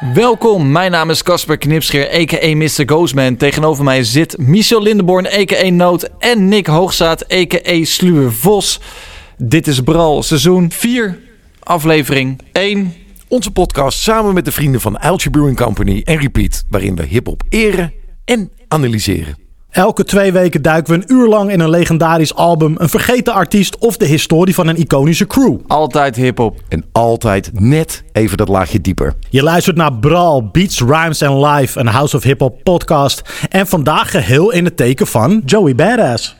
Welkom, mijn naam is Casper Knipscheer, a.k.a. Mr. Ghostman. Tegenover mij zit Michel Lindenborn, a.k.a. Noot en Nick Hoogzaat, a.k.a. Sluwe Vos. Dit is Bral, seizoen 4, aflevering 1. Onze podcast samen met de vrienden van Uiltje Brewing Company en Repeat, waarin we hip-hop eren en analyseren. Elke twee weken duiken we een uur lang in een legendarisch album, een vergeten artiest of de historie van een iconische crew. Altijd hip-hop. En altijd net even dat laagje dieper. Je luistert naar Brawl, Beats, Rhymes and Live, een House of Hip Hop podcast. En vandaag geheel in het teken van Joey Badass.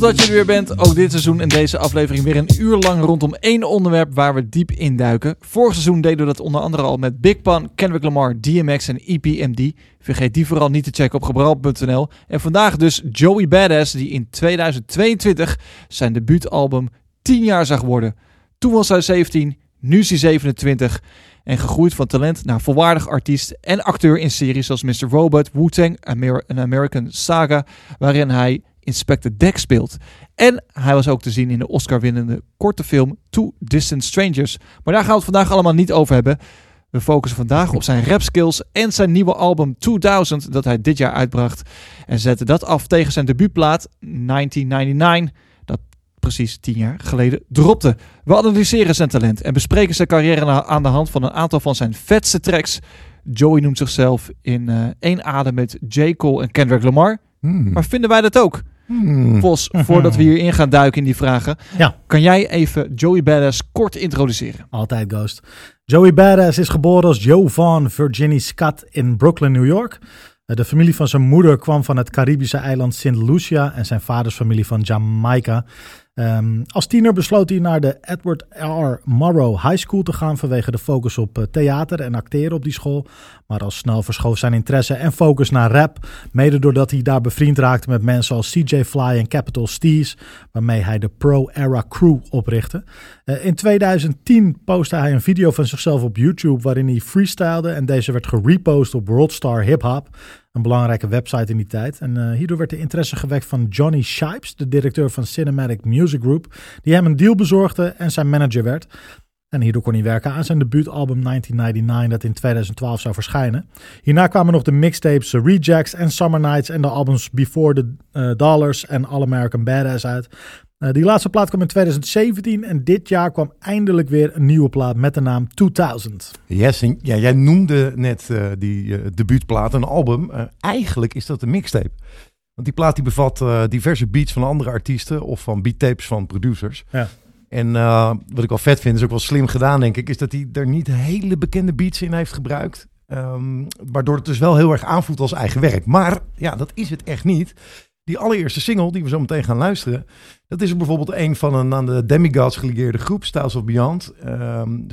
Dat je er weer bent. Ook dit seizoen en deze aflevering weer een uur lang rondom één onderwerp waar we diep induiken. Vorig seizoen deden we dat onder andere al met Big Pun, Kendrick Lamar, DMX en EPMD. Vergeet die vooral niet te checken op gebral.nl. En vandaag dus Joey Badass die in 2022 zijn debuutalbum 10 jaar zag worden. Toen was hij 17, nu is hij 27 en gegroeid van talent naar volwaardig artiest en acteur in series zoals Mr. Robot, Wu-Tang, Amer An American Saga, waarin hij Inspector Deck speelt. En hij was ook te zien in de Oscar-winnende korte film Two Distant Strangers. Maar daar gaan we het vandaag allemaal niet over hebben. We focussen vandaag op zijn rap skills en zijn nieuwe album 2000 dat hij dit jaar uitbracht. En zetten dat af tegen zijn debuutplaat 1999 dat precies tien jaar geleden dropte. We analyseren zijn talent en bespreken zijn carrière aan de hand van een aantal van zijn vetste tracks. Joey noemt zichzelf in uh, één adem met J. Cole en Kendrick Lamar. Hmm. Maar vinden wij dat ook? Hmm. Vos, voordat we hierin gaan duiken in die vragen, Ja. kan jij even Joey Badass kort introduceren? Altijd Ghost. Joey Badass is geboren als Joe Vaughn Virginie Scott in Brooklyn, New York. Eh, De familie van zijn moeder kwam van het Caribische eiland St. Lucia en zijn vaders familie van Jamaica. Ehm, als tiener besloot hij naar de Edward R. Morrow High School te gaan vanwege de focus op eh, theater en acteren op die school. Maar al snel verschoof zijn interesse en focus naar rap, mede doordat hij daar bevriend raakte met mensen als CJ Fly en Capital Steez, waarmee hij de Pro Era Crew oprichtte. Eh, in 2010 postte hij een video van zichzelf op YouTube waarin hij freestylede en deze werd gerepost op Worldstar Hip Hop, een belangrijke website in die tijd. En eh, hierdoor werd de interesse gewekt van Johnny Shipes, de directeur van Cinematic Music Group, die hem een deal bezorgde en zijn manager werd. En hierdoor kon hij werken aan zijn debuutalbum 1999 dat in 2012 zou verschijnen. Hierna kwamen nog de mixtapes eh, Rejects en Summer Nights en de albums Before the eh, Dollars en All American Badass uit. Eh, die laatste plaat kwam in 2017 en dit jaar kwam eindelijk weer een nieuwe plaat met de naam 2000. Yes, en ja, jij noemde net eh, die eh, debuutplaat, een album. Eigenlijk is dat een mixtape. Want die plaat die bevat diverse beats van andere artiesten of van beattapes van producers. Ja. En wat ik wel vet vind, is ook wel slim gedaan, denk ik, is dat hij er niet hele bekende beats in heeft gebruikt. Ehm, waardoor het dus wel heel erg aanvoelt als eigen werk. Maar ja, dat is het echt niet. Die allereerste single die we zo meteen gaan luisteren, dat is bijvoorbeeld een van een aan de Demigods gelieerde groep, Styles of Beyond.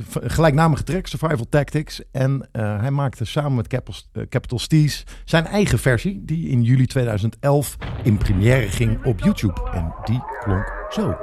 V- gelijknamige track, Survival Tactics. En eh, hij maakte samen met Capital, eh, Capital Steez zijn eigen versie, die in juli 2011 in première ging op YouTube. En die klonk zo.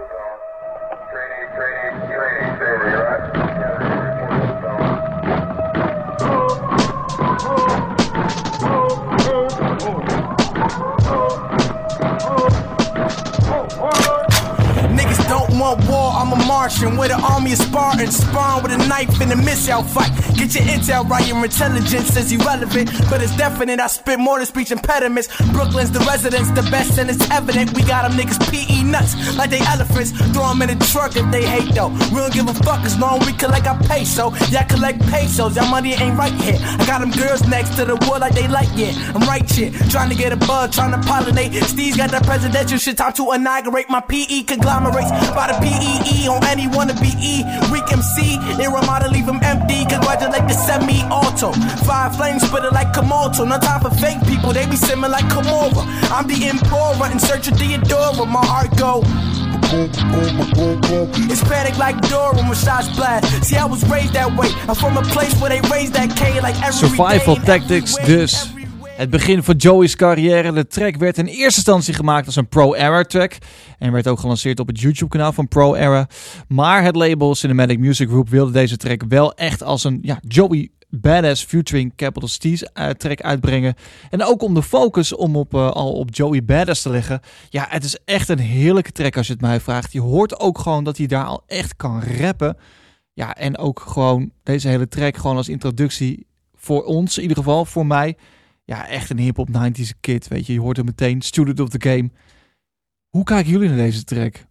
Martian with an army of Spartans. Spawn with a knife in a missile fight. Get your intel right, your intelligence is irrelevant. But it's definite, I spit more than speech impediments. Brooklyn's the residence, the best, and it's evident. We got them niggas PE nuts like they elephants. Throw them in the truck if they hate though. We don't give a fuck as long we collect our peso. Yeah, collect pesos, y'all money ain't right here. I got them girls next to the wood like they like it. I'm right here, trying to get a bug, trying to pollinate. Steve's got that presidential shit, time to inaugurate my PE conglomerates. By the PEE on any wanna be E. Weak MC, Irama to leave him empty. Congratulate the semi auto. Five flames spitter like Komodo. No time for fake people, they be simming like Komora. I'm the Emperor in search of Theodora. My heart go. It's panic like Dora when shots blast. See, I was raised that way. I'm from a place where they raise that K like every Survival day, Tactics everywhere, dus. Het begin van Joey's carrière. De track werd in eerste instantie gemaakt als een Pro Era track. En werd ook gelanceerd op het YouTube kanaal van Pro Era. Maar het label Cinematic Music Group wilde deze track wel echt als een ja, Joey Badass featuring Capital Steez uh, track uitbrengen. En ook om de focus om op, uh, al op Joey Badass te leggen. Ja, het is echt een heerlijke track als je het mij vraagt. Je hoort ook gewoon dat hij daar al echt kan rappen. Ja, en ook gewoon deze hele track gewoon als introductie voor ons, in ieder geval voor mij. Ja, echt een hip-hop 90s kid, weet je. Je hoort hem meteen, student of the game. Hoe kijken jullie naar deze track?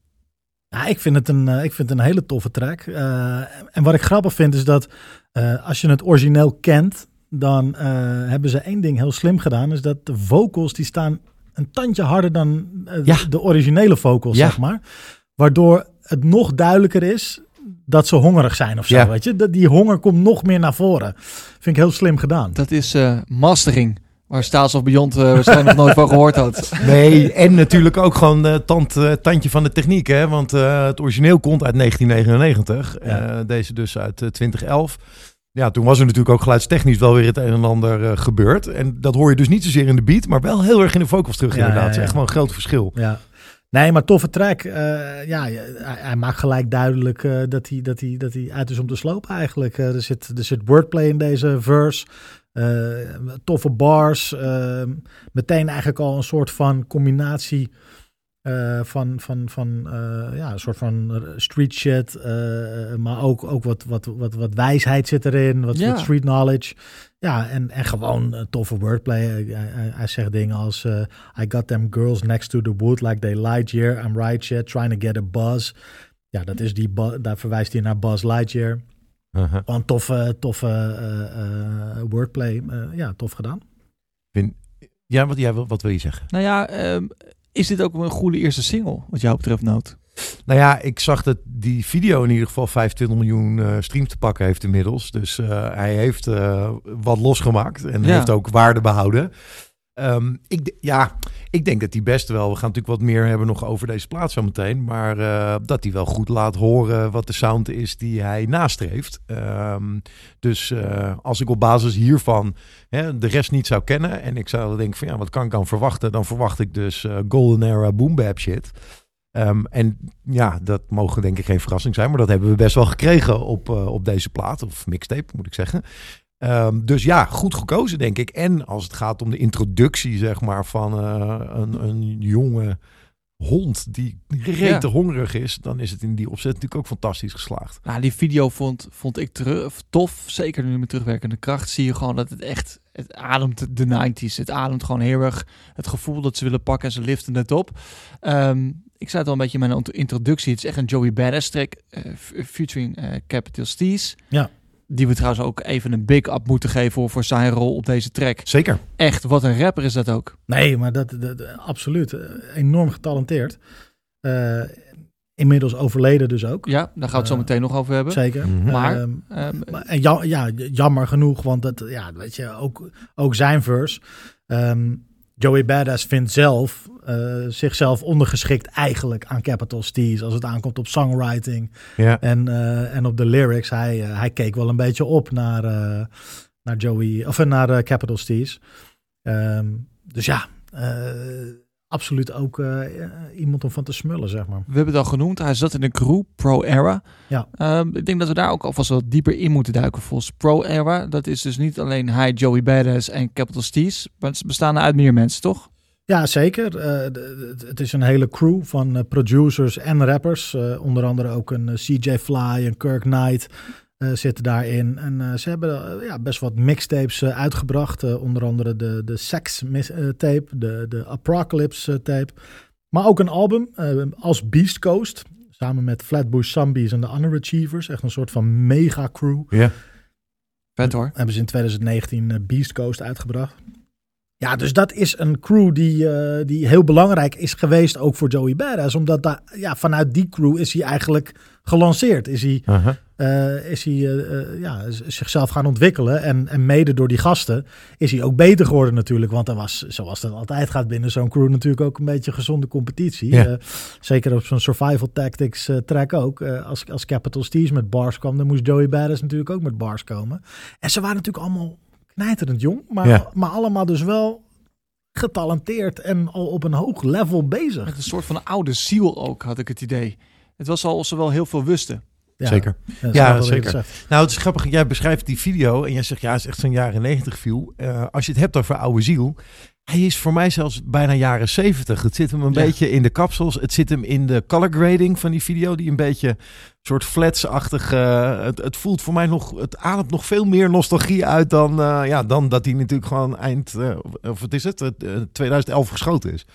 Ja, ik vind het een, uh, ik vind het een hele toffe track. Uh, en wat ik grappig vind is dat uh, als je het origineel kent, dan hebben ze één ding heel slim gedaan. Is dat de vocals die staan een tandje harder dan Ja. de originele vocals, Ja. zeg maar. Waardoor het nog duidelijker is dat ze hongerig zijn of zo, Ja. weet je. Dat die honger komt nog meer naar voren. Vind ik heel slim gedaan. Dat is eh, mastering. Waar Staals of Beyond eh, waarschijnlijk nog nooit van gehoord had. Nee, en natuurlijk ook gewoon eh tand, eh, tandje van de techniek. Hè? Want het origineel komt uit 1999. Ja. Eh, deze dus uit eh, 2011. Ja, toen was er natuurlijk ook geluidstechnisch wel weer het een en ander gebeurd. En dat hoor je dus niet zozeer in de beat, maar wel heel erg in de vocals terug Ja, inderdaad. ja, Het is echt wel een groot verschil. Ja. Nee, maar toffe track. Ja, hij, hij maakt gelijk duidelijk dat, hij, dat, hij, dat hij uit is om te slopen eigenlijk. Er, zit, er zit wordplay in deze verse. Eh, toffe bars. eh, meteen eigenlijk al een soort van combinatie eh, van, van, van eh, ja, een soort van street shit. maar ook, ook wat, wat, wat, wat wijsheid zit erin. Wat, Ja. wat street knowledge. Ja, en, en gewoon toffe wordplay. Hij, zegt dingen als... I got them girls next to the wood like they Lightyear. I'm right shit, trying to get a buzz. Ja, dat is die daar verwijst hij naar Buzz Lightyear. Uh-huh. Gewoon toffe, toffe eh, eh, wordplay. Eh, ja, tof gedaan. Ja, wat, ja, wat wil je zeggen? nou ja, ehm, is dit ook een goede eerste single wat jou betreft, Noot? Nou ja, ik zag dat die video in ieder geval 25 miljoen eh, streams te pakken heeft inmiddels. Dus eh, hij heeft eh, wat losgemaakt en Ja. heeft ook waarde behouden. Ehm, ik, ja, ik denk dat hij best wel, we gaan natuurlijk wat meer hebben nog over deze plaats zo meteen, maar eh, dat hij wel goed laat horen wat de sound is die hij nastreeft. Ehm, dus eh, als ik op basis hiervan hè, de rest niet zou kennen en ik zou denken van ja, wat kan ik dan verwachten? Dan verwacht ik dus eh, Golden Era Boom Bap shit. Ehm, en ja, dat mogen denk ik geen verrassing zijn, maar dat hebben we best wel gekregen op, op deze plaat, of mixtape moet ik zeggen. Ehm, dus ja, goed gekozen denk ik. En als het gaat om de introductie zeg maar van eh, een, een jonge hond die rete hongerig is, dan is het in die opzet natuurlijk ook fantastisch geslaagd. Nou, die video vond, vond ik terug, tof. Zeker nu met terugwerkende kracht zie je gewoon dat het echt... Het ademt de 90s. Het ademt gewoon heel erg het gevoel dat ze willen pakken en ze liften het op. Ehm, ik zei het al een beetje in mijn introductie. Het is echt een Joey Badass track. eh, featuring eh, Capital Steez. Ja. Die we trouwens ook even een big up moeten geven voor, voor zijn rol op deze track. Zeker. Echt, wat een rapper is dat ook. Nee, maar dat, dat, absoluut. Enorm getalenteerd. Eh, inmiddels overleden dus ook. Ja, daar gaan we het zo Eh, meteen nog over hebben. Zeker. Mhm. Maar- Ehm, Ehm, Maar, en ja, ja, jammer genoeg, want dat, ja, weet je, ook, ook zijn verse. Ehm, Joey Badass vindt zelf eh, zichzelf ondergeschikt eigenlijk aan Capital Steez als het aankomt op songwriting Ja. en, eh, en op de lyrics. Hij, eh, hij keek wel een beetje op naar, naar Joey of naar Capital Steez. Ehm, dus ja, eh, absoluut ook eh, eh, iemand om van te smullen, zeg maar. We hebben het al genoemd. Hij zat in de crew Pro Era. Ja. Ehm, ik denk dat we daar ook alvast wat dieper in moeten duiken. Volgens Pro Era, dat is dus niet alleen hij, Joey Badass en Capital Steez. Maar ze bestaan uit meer mensen, toch? Ja, zeker. Eh, het is een hele crew van producers en rappers. Onder andere ook een CJ Fly en Kirk Knight zitten daarin. En eh, ze hebben eh, ja, best wat mixtapes eh, uitgebracht. Eh, onder andere de, de Sex eh, tape, de, de Apocalypse eh, tape. Maar ook een album eh, als Beast Coast. Samen met Flatbush Zombies en de Underachievers. Echt een soort van mega crew. Ja. Vet hoor. Hebben ze in 2019 eh, Beast Coast uitgebracht. Ja, dus dat is een crew die, eh, die heel belangrijk is geweest ook voor Joey Badass. Omdat daar, ja, vanuit die crew is hij eigenlijk gelanceerd. Is hij, eh, is hij eh, ja, zichzelf gaan ontwikkelen. En, en mede door die gasten is hij ook beter geworden natuurlijk. Want er was, zoals dat altijd gaat binnen zo'n crew, natuurlijk ook een beetje gezonde competitie. Ja. Zeker op zo'n survival tactics track ook. Als, als Capital Steez met bars kwam, dan moest Joey Badass natuurlijk ook met bars komen. En ze waren natuurlijk allemaal knijterend jong. Maar, Ja. maar allemaal dus wel getalenteerd en al op een hoog level bezig. Met een soort van oude ziel ook, had ik het idee. Het was al of ze wel heel veel wisten. Ja, Zeker. Ja, zeker. zegt. Nou, het is grappig. Jij beschrijft die video en jij zegt ja, het is echt zo'n jaren 90 view. Eh, als je het hebt over oude ziel. Hij is voor mij zelfs bijna jaren 70. Het zit hem een Ja. beetje in de kapsels. Het zit hem in de color grading van die video. Die een beetje soort flats-achtig. eh, het, het voelt voor mij nog. Het ademt nog veel meer nostalgie uit dan, eh, ja, dan dat hij natuurlijk gewoon eind. eh, of wat is het? eh, 2011 geschoten is.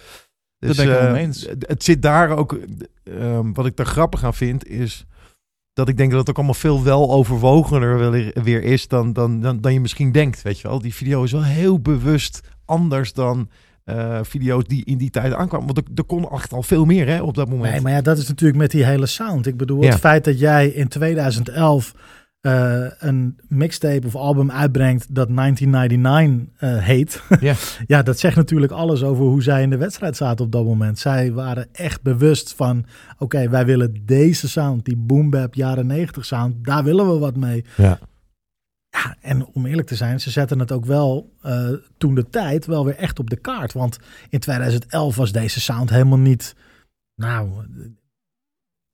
Dat ben ik mee eens. het- Het zit daar ook. eh, wat ik daar grappig aan vind is dat ik denk dat het ook allemaal veel wel overwogener weer is dan, dan, dan, dan je misschien denkt. Weet je wel, die video is wel heel bewust anders dan eh, video's die in die tijd aankwamen. Want er, er kon echt al veel meer hè, op dat moment. Nee, maar ja, dat is natuurlijk met die hele sound. Ik bedoel, Ja. het feit dat jij in 2011 eh, een mixtape of album uitbrengt dat 1999 eh, heet. Ja. ja, dat zegt natuurlijk alles over hoe zij in de wedstrijd zaten op dat moment. Zij waren echt bewust van, oké, wij willen deze sound, die boom bap jaren 90 sound, daar willen we wat mee. Ja. Ja, en om eerlijk te zijn, ze zetten het ook wel eh, toen de tijd wel weer echt op de kaart. Want in 2011 was deze sound helemaal niet, nou,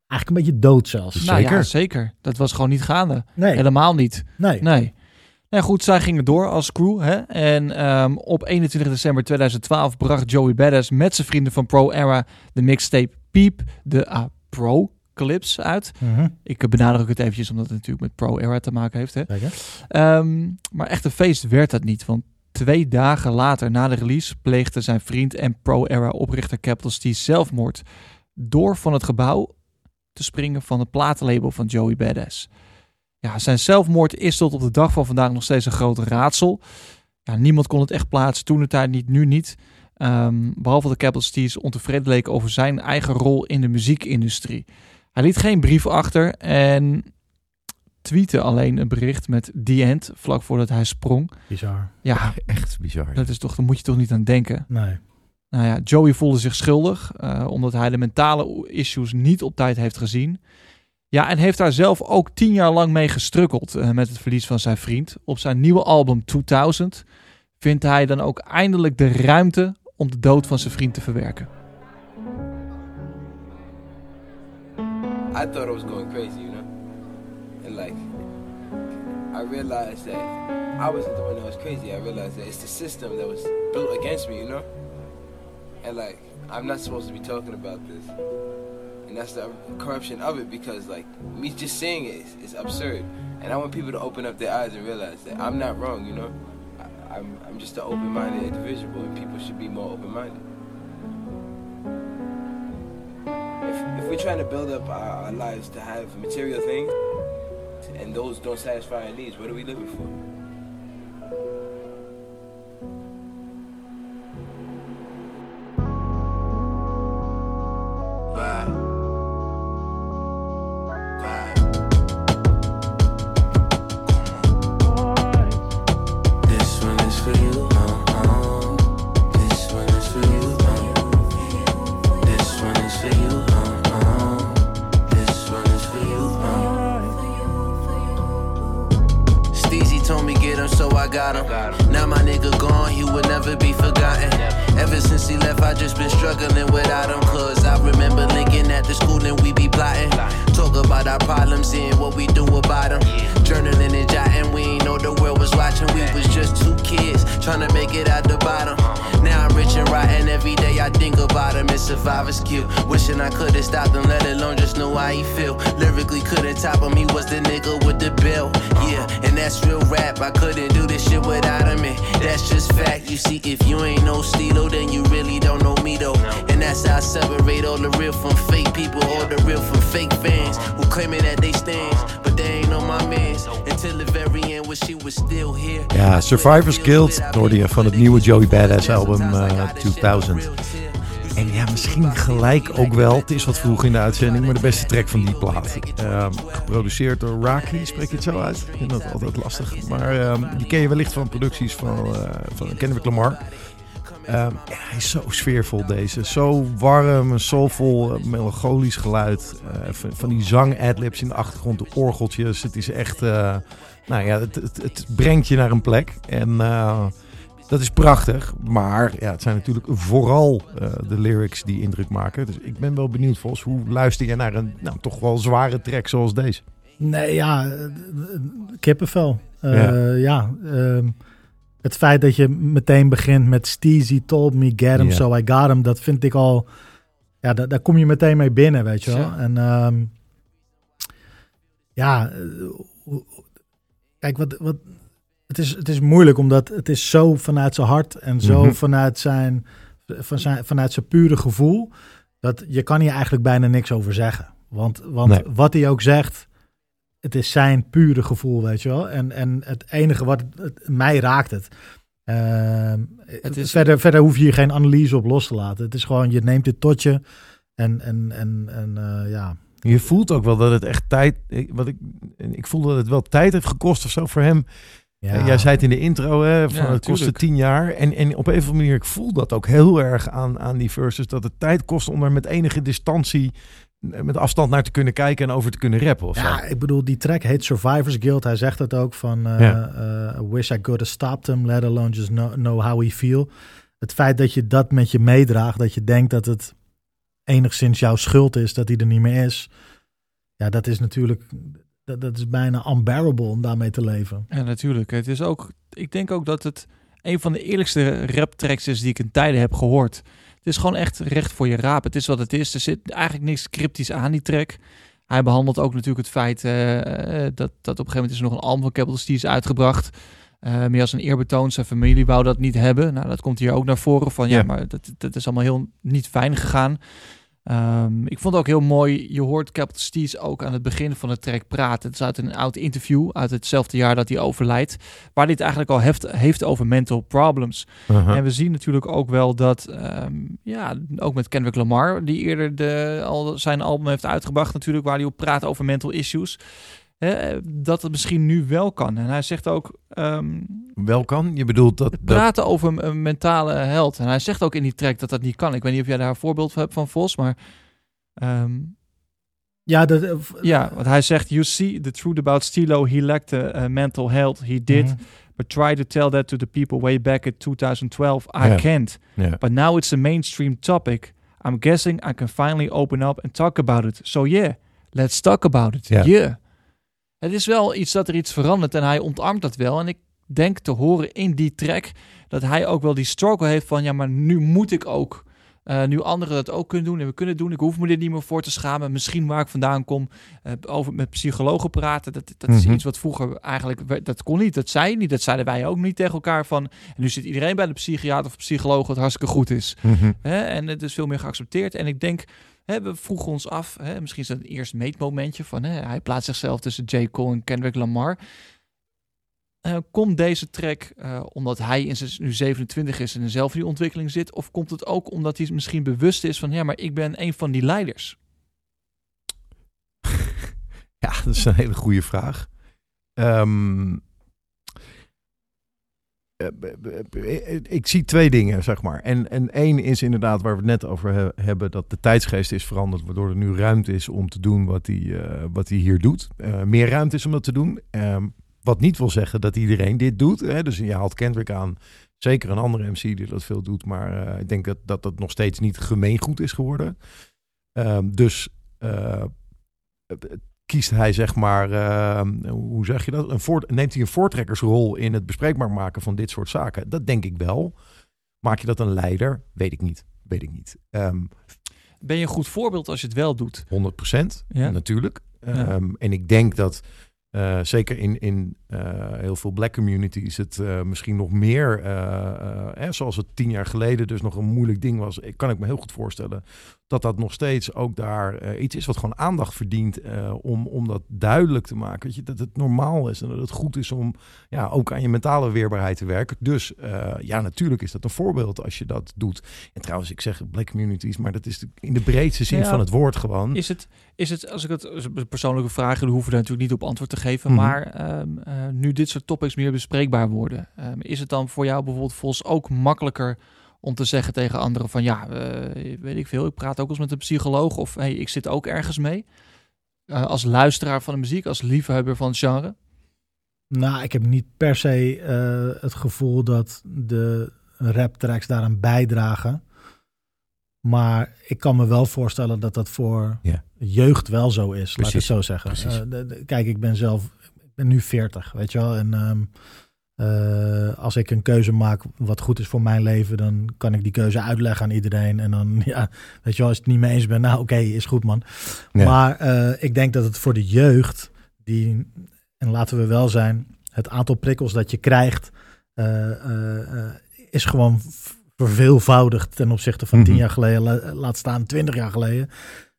eigenlijk een beetje dood zelfs. Nou ja, Zeker. zeker. Dat was gewoon niet gaande. Nee, Helemaal niet. nee. Nee. Nou goed, zij gingen door als crew. Hè? En ehm, op 21 december 2012 bracht Joey Badass met zijn vrienden van Pro Era de mixtape Peep de ah, Pro Clips uit. Mhm, Ik benadruk het eventjes omdat het natuurlijk met Pro Era te maken heeft. Hè? Ehm, maar echt een feest werd dat niet. Want twee dagen later na de release pleegde zijn vriend en Pro Era oprichter Capital T zelfmoord. Door van het gebouw te springen van het platenlabel van Joey Badass. Ja, zijn zelfmoord is tot op de dag van vandaag nog steeds een groot raadsel. Ja, niemand kon het echt plaatsen, toen het tijd niet, nu niet. Ehm, behalve de Capital T's ontevreden leken over zijn eigen rol in de muziekindustrie. Hij liet geen brief achter en tweette alleen een bericht met The End vlak voordat hij sprong. Bizar. Ja, Echt bizar. dat is toch, daar moet je toch niet aan denken. Nee. Nou ja, Joey voelde zich schuldig eh, omdat hij de mentale issues niet op tijd heeft gezien. Ja, en heeft daar zelf ook tien jaar lang mee gestrukkeld eh, met het verlies van zijn vriend. Op zijn nieuwe album 2000 vindt hij dan ook eindelijk de ruimte om de dood van zijn vriend te verwerken. I thought I was going crazy, you know? And like, I realized that I wasn't the one that was crazy. I realized that it's the system that was built against me, you know? And like, I'm not supposed to be talking about this. And that's the corruption of it because, like, me just saying it is, absurd. And I want people to open up their eyes and realize that I'm not wrong, you know? I'm, I'm just an open minded individual and people should be more open minded. If, if we're trying to build up our, our lives to have material things and those don't satisfy our needs, what are we living for? Vibe. Got him. Now my nigga gone, he will never be forgotten. Ever since he left, I just been struggling without him. Cause I remember linking at the school and we be plotting. Talk about our problems, and what we do about them. Journaling and jotting, we ain't know the world was watching. We was just two kids trying to make it out the bottom. Rich and rotten, every day I think about him. It's survivor's cute. Wishing I could've stopped him, let alone just know how he feel. Lyrically couldn't top him, he was the nigga with the bill. Yeah, and that's real rap. I couldn't do this shit without him, and that's just fact. You see, if you ain't no Stilo, then you really don't know me though. And that's how I separate all the real from fake people, all the real from fake fans who claiming that they stands, but they ain't on my mans. Until the very end, when she was still here. Ja, Survivors Guild hoorde je van het nieuwe Joey Badass album uh, eh, 2000. En ja, misschien gelijk ook wel. Het is wat vroeg in de uitzending, maar de beste track van die plaat. Ehm, geproduceerd door Raki, spreek je het zo uit? Ik vind dat altijd lastig. Maar ehm, die ken je wellicht van producties van, eh van Kendrick Lamar. Ehm, ja, hij is zo sfeervol deze. Zo warm, soulvol, eh, melancholisch geluid. Eh, van, van die zang-adlibs in de achtergrond, de orgeltjes. Het is echt... nou ja, het, het, het brengt je naar een plek. En dat is prachtig. Maar ja, het zijn natuurlijk vooral eh, de lyrics die indruk maken. Dus ik ben wel benieuwd, Vos. Hoe luister je naar een nou, toch wel zware track zoals deze? Nee, ja, eh, eh, kippenvel. Ja. ja, ehm, het feit dat je meteen begint met Steezy told me, get him, so I got him. Dat vind ik al, ja, da- daar kom je meteen mee binnen, weet je wel. Ja. En ehm, ja, kijk, wat, wat, het, is, het is moeilijk omdat het is zo vanuit zijn hart en zo Mhm. vanuit, zijn, van zijn, vanuit zijn pure gevoel, dat je kan hier eigenlijk bijna niks over zeggen. Want, want Nee. wat hij ook zegt, het is zijn pure gevoel, weet je wel. En, en het enige wat het, het- mij raakt het. Ehm, Het is- verder, verder hoef je hier geen analyse op los te laten. Het is gewoon, je neemt dit tot je en, en, en, en eh, ja. Je voelt ook wel dat het echt tijd... ik- Wat ik, ik voel dat het wel tijd heeft gekost of zo voor hem. Ja. Jij zei het in de intro, hè, van Ja, het kostte tuurlijk. tien jaar. En, en op een of andere manier, ik voel dat ook heel erg aan, aan die verses. Dat het tijd kost om er met enige distantie, eh, met afstand naar te kunnen kijken en over te kunnen rappen. Of Ja, zo. ik bedoel, die track heet Survivors Guild. Hij zegt het ook van... eh, Ja. eh, wish I could have stopped him, let alone just know, know how he feel. Het feit dat je dat met je meedraagt, dat je denkt dat het enigszins jouw schuld is dat hij er niet meer is. Ja, dat is natuurlijk... Dat, dat is bijna unbearable om daarmee te leven. Ja, natuurlijk. Het is ook, ik denk ook dat het een van de eerlijkste rap tracks is die ik in tijden heb gehoord. Het is gewoon echt recht voor je raap. Het is wat het is. Er zit eigenlijk niks cryptisch aan die track. Hij behandelt ook natuurlijk het feit eh, eh, dat, dat op een gegeven moment is er nog een album van Capital Steez uitgebracht. Eh, meer als een eerbetoon. Zijn familie wou dat niet hebben. Nou, dat komt hier ook naar voren van ja, Ja. maar dat, dat is allemaal heel niet fijn gegaan. Ehm, ik vond het ook heel mooi. Je hoort Capital Steez ook aan het begin van de track praten. Het is uit een oud interview uit hetzelfde jaar dat hij overlijdt. Waar hij het eigenlijk al heeft, heeft over mental problems. Uh-huh. En we zien natuurlijk ook wel dat, ehm, ja, ook met Kendrick Lamar, die eerder de, al zijn album heeft uitgebracht, natuurlijk, waar hij op praat over mental issues. Hè, dat het misschien nu wel kan. En hij zegt ook. ehm, Wel kan. Je bedoelt dat... praten over een, mentale held. En hij zegt ook in die track dat dat niet kan. Ik weet niet of jij daar een voorbeeld van hebt van Vos, maar. ehm, Ja, dat, eh, ja, want hij zegt: You see the truth about Stilo. He lacked the uh, mental health. He did. Mhm. But try to tell that to the people way back in 2012. I can't. But now it's a mainstream topic. I'm guessing I can finally open up and talk about it. So yeah, let's talk about it. Ja. Yeah. Het is wel iets dat er iets verandert en hij omarmt dat wel. En ik denk te horen in die track dat hij ook wel die struggle heeft van ja, maar nu moet ik ook. eh, nu anderen dat ook kunnen doen en we kunnen het doen. Ik hoef me dit niet meer voor te schamen. Misschien waar ik vandaan kom, eh, over met psychologen praten. Dat, dat is Mhm. iets wat vroeger eigenlijk, werd- dat kon niet. Dat zei je niet. Dat zeiden wij ook niet tegen elkaar van. En nu zit iedereen bij de psychiater of psycholoog wat hartstikke goed is. Mhm. En het is veel meer geaccepteerd. En ik denk, hè, we vroegen ons af, hè, misschien is dat een eerst meetmomentje van, hè, hij plaatst zichzelf tussen J. Cole en Kendrick Lamar. Eh, komt deze track eh, omdat hij in zijn, nu 27 is en zelf in die ontwikkeling zit? Of komt het ook omdat hij misschien bewust is van, ja, maar ik ben een van die leiders? Ja, dat is een hele goede vraag. Eh, ik zie twee dingen, zeg maar. En, en één is inderdaad waar we het net over he- hebben, dat de tijdsgeest is veranderd, waardoor er nu ruimte is om te doen wat hij, eh, wat hij hier doet. Eh, meer ruimte is om dat te doen. Ehm, wat niet wil zeggen dat iedereen dit doet. Hè? Dus je haalt Kendrick aan, zeker een andere MC die dat veel doet, maar eh, ik denk dat, dat dat nog steeds niet gemeengoed is geworden. Ehm, dus eh, kiest hij zeg maar, eh, hoe zeg je dat? Een voort, neemt hij een voortrekkersrol in het bespreekbaar maken van dit soort zaken? Dat denk ik wel. Maak je dat een leider? Weet ik niet. Weet ik niet. Ehm Ben je een goed voorbeeld als je het wel doet? 100% Ja. natuurlijk. Ja. Ehm, en ik denk dat eh, zeker in, in eh, heel veel black communities het eh, misschien nog meer, eh, zoals het tien jaar geleden dus nog een moeilijk ding was, ik kan ik me heel goed voorstellen dat dat nog steeds ook daar eh, iets is wat gewoon aandacht verdient eh, om, om dat duidelijk te maken. Weet je, dat het normaal is en dat het goed is om ja, ook aan je mentale weerbaarheid te werken. Dus eh, ja, natuurlijk is dat een voorbeeld als je dat doet. En trouwens, ik zeg black communities, maar dat is in de breedste zin Ja. van het woord gewoon. Is het, is het als ik het persoonlijke vragen, hoeven we daar natuurlijk niet op antwoord te geven. Mhm. Maar ehm, eh, nu dit soort topics meer bespreekbaar worden, ehm, is het dan voor jou bijvoorbeeld volgens ook makkelijker om te zeggen tegen anderen van ja, eh, weet ik veel, ik praat ook eens met een psycholoog of hey, ik zit ook ergens mee. Eh, als luisteraar van de muziek, als liefhebber van het genre. Nou, ik heb niet per se eh, het gevoel dat de rap tracks daaraan bijdragen. Maar ik kan me wel voorstellen dat dat voor Ja. jeugd wel zo is, laat ik het zo zeggen. precies. Eh, de- de- kijk, ik ben zelf, ik ben nu 40, weet je wel. En ehm, eh, als ik een keuze maak wat goed is voor mijn leven, dan kan ik die keuze uitleggen aan iedereen. En dan, ja, weet je wel, als je het niet mee eens bent, nou oké, is goed man. Ja. Maar eh, ik denk dat het voor de jeugd, die, en laten we wel zijn, het aantal prikkels dat je krijgt, eh, is gewoon verveelvoudigd ten opzichte van tien jaar geleden, la- laat staan twintig jaar geleden.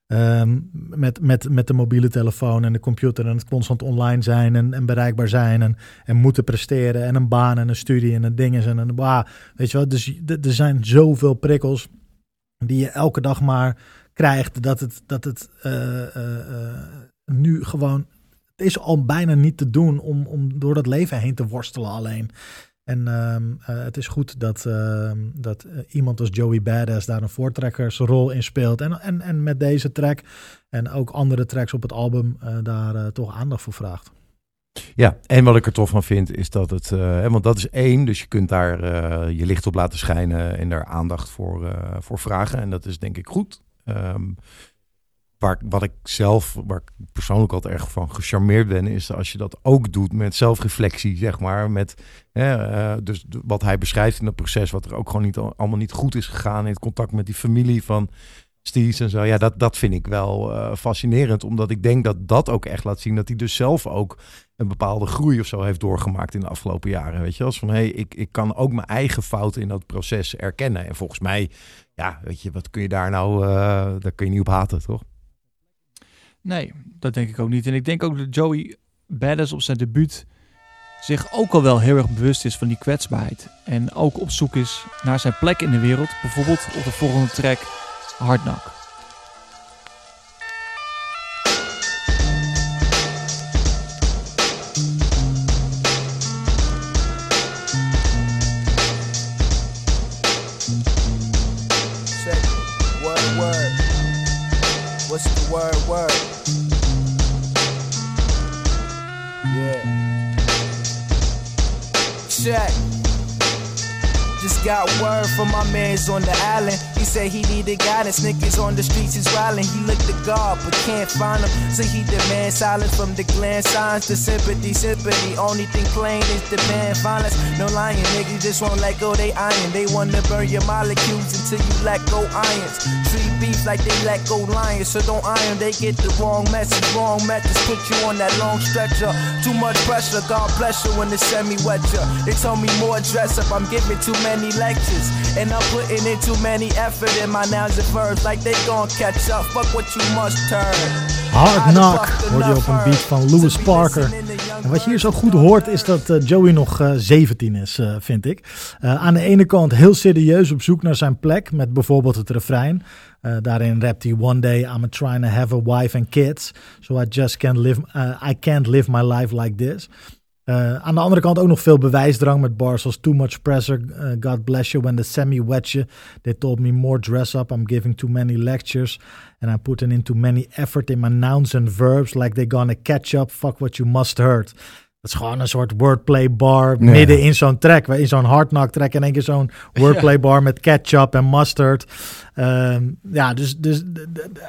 Ehm, met, met, met de mobiele telefoon en de computer en het constant online zijn en, en bereikbaar zijn en, en moeten presteren en een baan en een studie en een ding is en een bah, weet je wel. Dus er zijn zoveel prikkels die je elke dag maar krijgt dat het, dat het eh, eh, nu gewoon, het is al bijna niet te doen om, om door dat leven heen te worstelen alleen. En ehm, eh, het is goed dat, ehm, dat eh, iemand als Joey Badass daar een voortrekkersrol in speelt. En, en, en met deze track en ook andere tracks op het album eh, daar toch aandacht voor vraagt. Ja, en wat ik er tof van vind is dat het, want dat is één, dus je kunt daar je licht op laten schijnen en daar aandacht voor, voor vragen. En dat is denk ik goed. Ehm, waar, wat ik zelf, waar ik persoonlijk altijd erg van gecharmeerd ben, is als je dat ook doet met zelfreflectie, zeg maar. Met, hè, eh, dus wat hij beschrijft in dat proces, wat er ook gewoon niet, al- allemaal niet goed is gegaan in het contact met die familie van Steez en zo. Ja, dat, dat vind ik wel eh, fascinerend, omdat ik denk dat dat ook echt laat zien dat hij dus zelf ook een bepaalde groei of zo heeft doorgemaakt in de afgelopen jaren. Weet je, als van hé, hey, ik, ik kan ook mijn eigen fouten in dat proces erkennen. En volgens mij, ja, weet je, wat kun je daar nou, eh, daar kun je niet op haten, toch? Nee, dat denk ik ook niet. En ik denk ook dat Joey Badass op zijn debuut zich ook al wel heel erg bewust is van die kwetsbaarheid. En ook op zoek is naar zijn plek in de wereld. Bijvoorbeeld op de volgende track Hard. From my mans on the island. He said he needed guidance. Niggas on the streets is wildin'. He looked to God, but can't find him. So he demand silence from the glance signs to sympathy. Sympathy. Only thing plain is the band violence. No lying, niggas just won't let go. They iron. They wanna burn your molecules until you let go irons. Treat beef like they let go lions. So don't iron. They get the wrong message. Wrong message. Put you on that long stretcher. Too much pressure. God bless you when the semi wet you. They told me more dress up. I'm giving too many lectures. And I'm putting in too many effort in my nouns and verbs. Like they gon' catch up. Fuck what you must turn. Hard Knock hoor je op een beat van Lewis Parker. En wat je hier zo goed hoort is dat eh, Joey nog eh, 17 is, eh, vind ik. Eh, aan de ene kant heel serieus op zoek naar zijn plek met bijvoorbeeld het refrein. Eh, daarin rapt hij One day I'm trying to have a wife and kids. So I just can't live, eh, I can't live my life like this. Eh, aan de andere kant ook nog veel bewijsdrang met bars als Too much pressure, eh, God bless you, when the semi wet you. They told me more dress up, I'm giving too many lectures. And I'm putting in too many effort in my nouns and verbs, like they gonna catch up, fuck what you must heard. Dat is gewoon een soort wordplay bar midden in zo'n track. In zo'n hardknock track in één keer zo'n wordplay bar met ketchup en mustard. Ehm, ja, dus, dus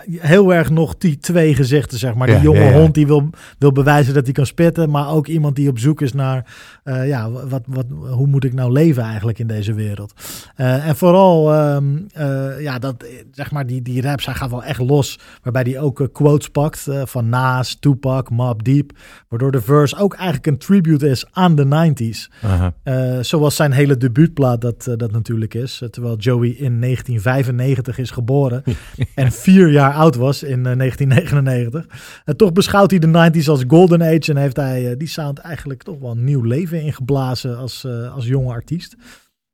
heel erg nog die twee gezichten, zeg maar. Die Ja, jonge ja, ja. hond die wil, wil bewijzen dat hij kan spitten. Maar ook iemand die op zoek is naar, eh, ja, wat, wat, hoe moet ik nou leven eigenlijk in deze wereld? Eh, en vooral, ehm, eh, ja, dat, zeg maar, die, die raps, hij gaat wel echt los. Waarbij hij ook quotes pakt van Nas, Tupac, Mob Deep. Waardoor de verse ook eigenlijk een tribute is aan de 90s. Aha. Eh, zoals zijn hele debuutplaat dat, dat natuurlijk is. Terwijl Joey in 1995 is geboren en vier jaar oud was in eh, 1999. En toch beschouwt hij de 90s als golden age en heeft hij eh, die sound eigenlijk toch wel een nieuw leven ingeblazen als, eh, als jonge artiest.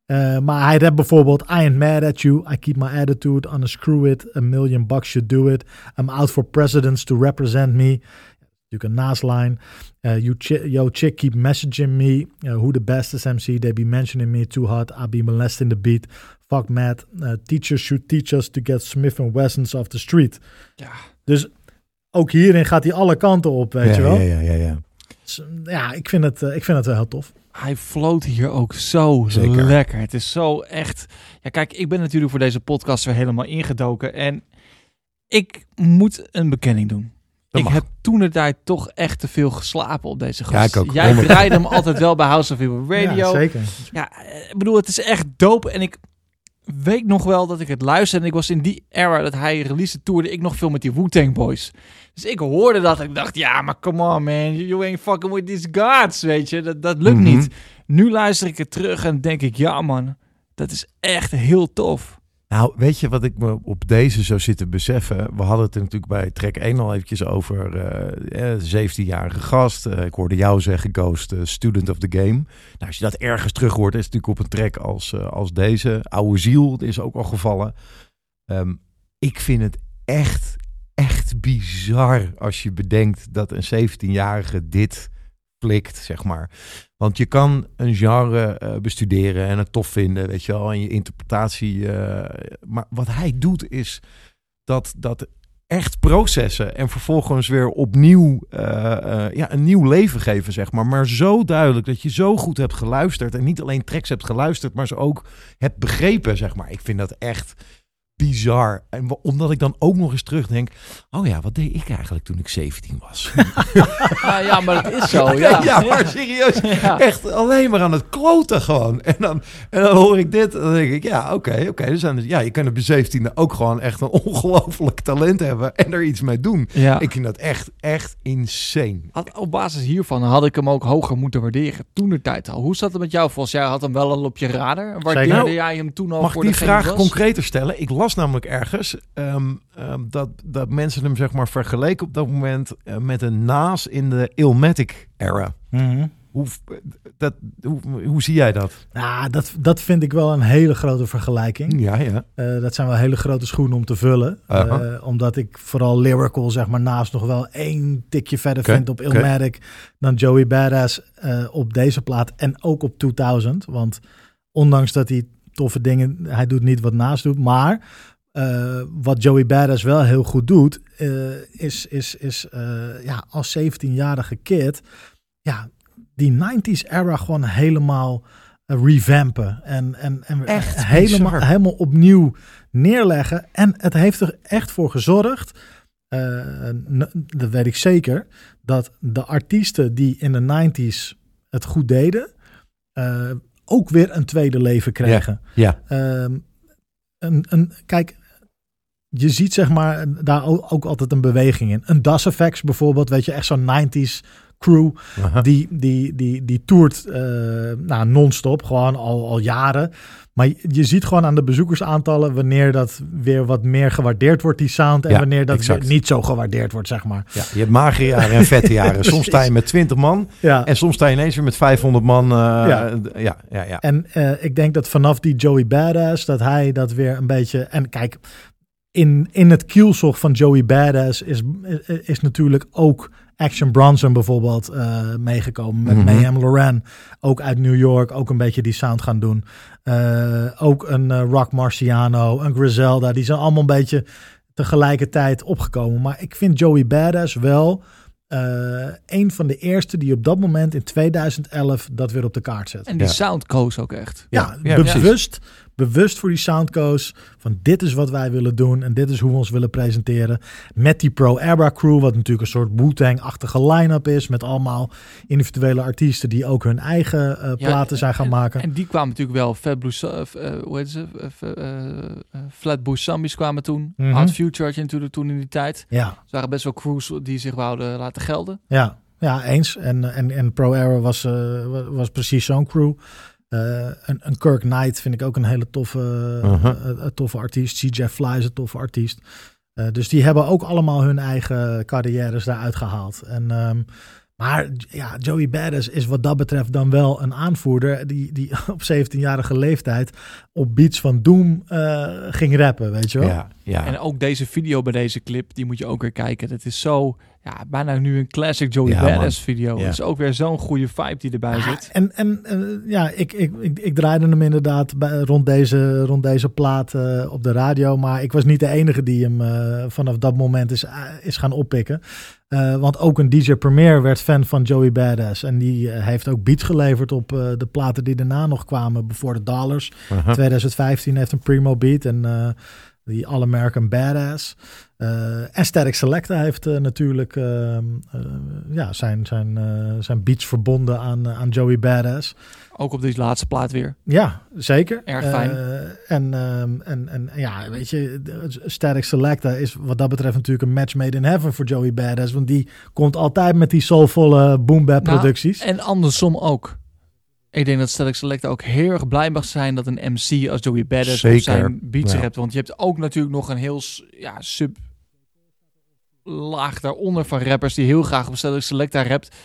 Eh, maar hij rapt bijvoorbeeld I ain't mad at you, I keep my attitude, unscrew it, a million bucks should do it, I'm out for presidents to represent me. Natuurlijk een naasline. Eh, you yo, chick keep messaging me. Uh, who the best is MC? They be mentioning me too hot. I be molesting the beat. Fuck mad. Uh, teachers should teach us to get Smith Wessons off the street. Ja. Dus ook hierin gaat hij alle kanten op, weet ja, je wel. Ja, ja, ja, ja. Dus, ja, ik vind, het, eh, ik vind het wel heel tof. Hij floot hier ook zo Zeker. lekker. Het is zo echt. Ja, kijk, ik ben natuurlijk voor deze podcast weer helemaal ingedoken. En ik moet een bekenning doen. Dat ik mag. heb toen de tijd toch echt te veel geslapen op deze gast. Ja, ik ook. Jij 100. draaide hem altijd wel bij House of Evil Radio. Ja, zeker. Ja, eh, ik bedoel, het is echt dope. En ik weet nog wel dat ik het luisterde. En ik was in die era dat hij release toerde ik nog veel met die Wu-Tang Boys. Dus ik hoorde dat en ik dacht, ja, maar come on man. You ain't fucking with these gods, weet je. Dat, dat lukt Mhm. niet. Nu luister ik het terug en denk ik, ja man, dat is echt heel tof. Nou, weet je wat ik me op deze zou zitten beseffen? We hadden het natuurlijk bij track 1 al eventjes over eh, eh, 17-jarige gast. Eh, ik hoorde jou zeggen, Ghost, eh, student of the game. Nou, als je dat ergens terug hoort, is het natuurlijk op een track als, eh, als deze. Oude ziel, is ook al gevallen. Ehm, ik vind het echt, echt bizar als je bedenkt dat een 17-jarige dit flikt, zeg maar. Want je kan een genre eh, bestuderen en het tof vinden, weet je wel, en je interpretatie. eh, maar wat hij doet is dat, dat echt processen en vervolgens weer opnieuw eh, ja, een nieuw leven geven, zeg maar. Maar zo duidelijk dat je zo goed hebt geluisterd en niet alleen tracks hebt geluisterd, maar ze ook hebt begrepen, zeg maar. Ik vind dat echt bizar. En omdat ik dan ook nog eens terugdenk, oh ja, wat deed ik eigenlijk toen ik 17 was? Ja, ja maar dat is zo. Ja, ja, maar serieus. Ja. Echt alleen maar aan het kloten gewoon. En dan, en dan hoor ik dit en dan denk ik, ja, oké, oké. dus- ja, je kan op je 17e ook gewoon echt een ongelooflijk talent hebben en er iets mee doen. Ja. Ik vind dat echt, echt insane. Had, op basis hiervan had ik hem ook hoger moeten waarderen. Toen de tijd al. Hoe zat het met jou, Vos? Jij had hem wel al op je radar. Waardeerde Zeker. jij hem toen al Mag ik die vraag was? concreter stellen? Ik las namelijk ergens ehm, ehm, dat, dat mensen hem zeg maar vergeleken op dat moment eh, met een naas in de Illmatic era. Hoe, dat, hoe, hoe zie jij dat? Nou, dat, dat vind ik wel een hele grote vergelijking. Ja, ja. Eh, dat zijn wel hele grote schoenen om te vullen. Eh, omdat ik vooral lyrical, zeg maar, naast nog wel één tikje verder Oké, vind op oké. Illmatic dan Joey Badass eh, op deze plaat en ook op 2000. Want ondanks dat hij toffe dingen, hij doet niet wat naast doet, maar eh, wat Joey Badass wel heel goed doet, eh, is, is, is eh, ja, als 17-jarige kid, ja, die 90s era gewoon helemaal revampen. En, en, en Echt helemaal, bizar. helemaal opnieuw neerleggen. En het heeft er echt voor gezorgd, dat weet ik zeker, dat de artiesten die in de 90s het goed deden, ook weer een tweede leven kregen. Ja, Ehm, een, een, kijk, je ziet zeg maar daar ook, ook altijd een beweging in. Een Das Effects bijvoorbeeld, weet je, echt zo'n 90s crew. Aha. Die, die, die, die toert eh, nou, non-stop, gewoon al, al jaren. Maar je, ziet gewoon aan de bezoekersaantallen wanneer dat weer wat meer gewaardeerd wordt, die sound. En Ja, wanneer dat exact. weer niet zo gewaardeerd wordt, zeg maar. Ja, je hebt magere jaren en vette jaren. Soms sta je met 20 man Ja. en soms sta je ineens weer met 500 man. eh, Ja. ja, ja, ja. En eh, ik denk dat vanaf die Joey Badass, dat hij dat weer een beetje... En kijk, in, in het kielzog van Joey Badass is, is natuurlijk ook Action Bronson bijvoorbeeld eh, meegekomen. Met Mhm. Mayhem Loren, ook uit New York, ook een beetje die sound gaan doen. Eh, ook een eh, Rock Marciano, een Griselda, die zijn allemaal een beetje tegelijkertijd opgekomen. Maar ik vind Joey Badass wel... eh, een van de eerste die op dat moment in 2011 dat weer op de kaart zet. En die Ja. sound koos ook echt. Ja, Ja, bewust, bewust voor die soundco's van dit is wat wij willen doen en dit is hoe we ons willen presenteren. Met die Pro Era crew, wat natuurlijk een soort Wu-Tang-achtige line-up is, met allemaal individuele artiesten die ook hun eigen eh, Ja, platen zijn gaan en- maken. En die kwamen natuurlijk wel. Fat Blue, eh, hoe heet ze? Flatbush Zombies kwamen toen. Mhm. Hard Future had je natuurlijk toen in die tijd. ja, waren best wel crews die zich wouden laten gelden. ja, ja, eens. En, en, en Pro Era was, wa- was precies zo'n crew. Eh, een, een Kirk Knight vind ik ook een hele toffe, Mhm. eh, eh, toffe artiest. CJ Fly is een toffe artiest. Eh, dus die hebben ook allemaal hun eigen carrières daaruit gehaald. En, ehm, Maar ja, Joey Badass is wat dat betreft dan wel een aanvoerder die, die op 17-jarige leeftijd op beats van Doom eh, ging rappen, weet je wel? Ja, ja. En ook deze video bij deze clip, die moet je ook weer kijken. Dat is zo, ja, bijna nu een classic Joey Ja, Badass man. video. Ja. Het is ook weer zo'n goede vibe die erbij Ja, zit. en en ja, ik, ik, ik, ik draaide hem inderdaad bij, rond, deze, rond deze plaat eh, op de radio. Maar ik was niet de enige die hem eh, vanaf dat moment is, eh, is gaan oppikken. Eh, want ook een DJ Premier werd fan van Joey Badass. En die heeft ook beats geleverd op eh, de platen die daarna nog kwamen. Before the Dollars. Aha. 2015 heeft een Primo beat. En eh, die All American Badass. Eh, en Static Selecta heeft eh, natuurlijk eh, eh, ja, zijn, zijn, eh, zijn beats verbonden aan, eh, aan Joey Badass. Ook op deze laatste plaat weer. Ja, zeker. Erg fijn. Eh, en, ehm, en, en ja, weet je, Static Selecta is wat dat betreft natuurlijk een match made in heaven voor Joey Badass. Want die komt altijd met die soulvolle boom bap Nou, producties. En andersom ook. Ik denk dat Static Select ook heel erg blij mag zijn dat een MC als Joey Badass Zeker, op zijn beats ja. rapt. Want je hebt ook natuurlijk nog een heel ja, sub laag daaronder van rappers die heel graag op Static Selecta rapt.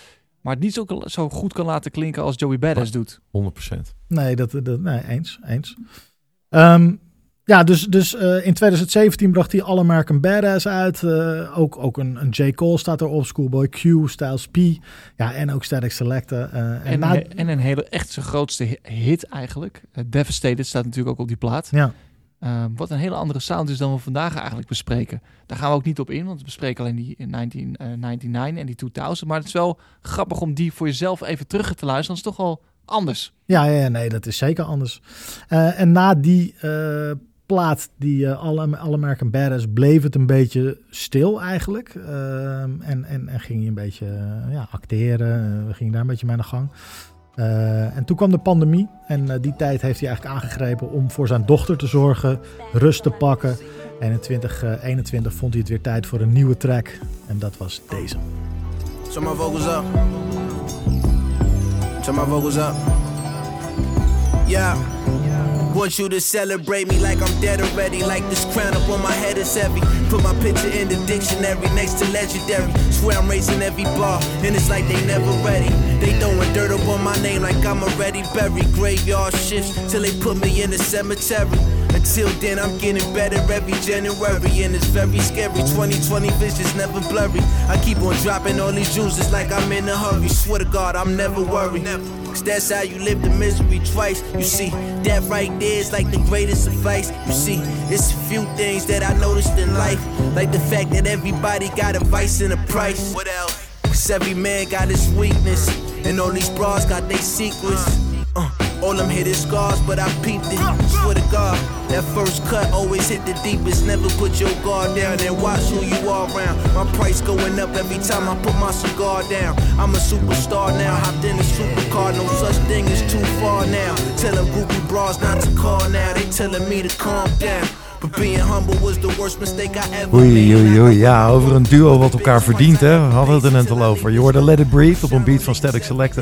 Maar het niet zo, zo goed kan laten klinken als Joey Badass doet. 100%. Nee, dat, dat, nee eens. eens. Ehm, ja, dus, dus eh, in 2017 bracht hij All American Badass uit. Eh, ook, ook een, een J. Cole staat erop. Schoolboy Q, Styles P. Ja, en ook Static Selecta. eh, en En, na- en een hele, echt zijn grootste hi- hit eigenlijk. Devastated staat natuurlijk ook op die plaat. ja, Eh, wat een hele andere sound is dan we vandaag eigenlijk bespreken. Daar gaan we ook niet op in, want we bespreken alleen die in 1999 en die 2000. Maar het is wel grappig om die voor jezelf even terug te luisteren. Dat is toch wel anders. ja, ja, nee, dat is zeker anders. En na die eh, plaat, die eh, All, All American Badass, bleef het een beetje stil eigenlijk. Ehm, en, en, en ging hij een beetje eh, ja, acteren. Eh, we gingen daar een beetje mee de gang. En toen kwam de pandemie. En die tijd heeft hij eigenlijk aangegrepen om voor zijn dochter te zorgen, rust te pakken. En in 2021 vond hij het weer tijd voor een nieuwe track. En dat was deze. Turn my vocals up. Turn my vocals up. Yeah. Want you to celebrate me like I'm dead already. Like this crown up on my head is heavy. Put my picture in the dictionary next to legendary. Swear I'm raising every bar, and it's like they never ready. They throwing dirt up on my name like I'm already buried. Graveyard shifts till they put me in the cemetery. Until then, I'm getting better every January, and it's very scary. 2020 vision's never blurry. I keep on dropping all these juices like I'm in a hurry. Swear to God, I'm never worried. Cause that's how you live the misery twice. You see, that right there is like the greatest advice. You see, it's a few things that I noticed in life. Like the fact that everybody got a vice and a price. What else? Cause every man got his weakness. And all these bras got their secrets. Uh, all them hit is scars, but I peeped it. Swear to God, that first cut always hit the deepest. Never put your guard down and watch who you are around. My price going up every time I put my cigar down. I'm a superstar now, hopped in a supercar. No such thing as too far now. Tell them groupie bras not to call now. They telling me to calm down. But being humble was the worst mistake I ever Oei, oei, oei. Ja, over een duo wat elkaar verdient, hè. We hadden het er net al over. Je hoorde Let It Breathe op een beat van Static Selecta.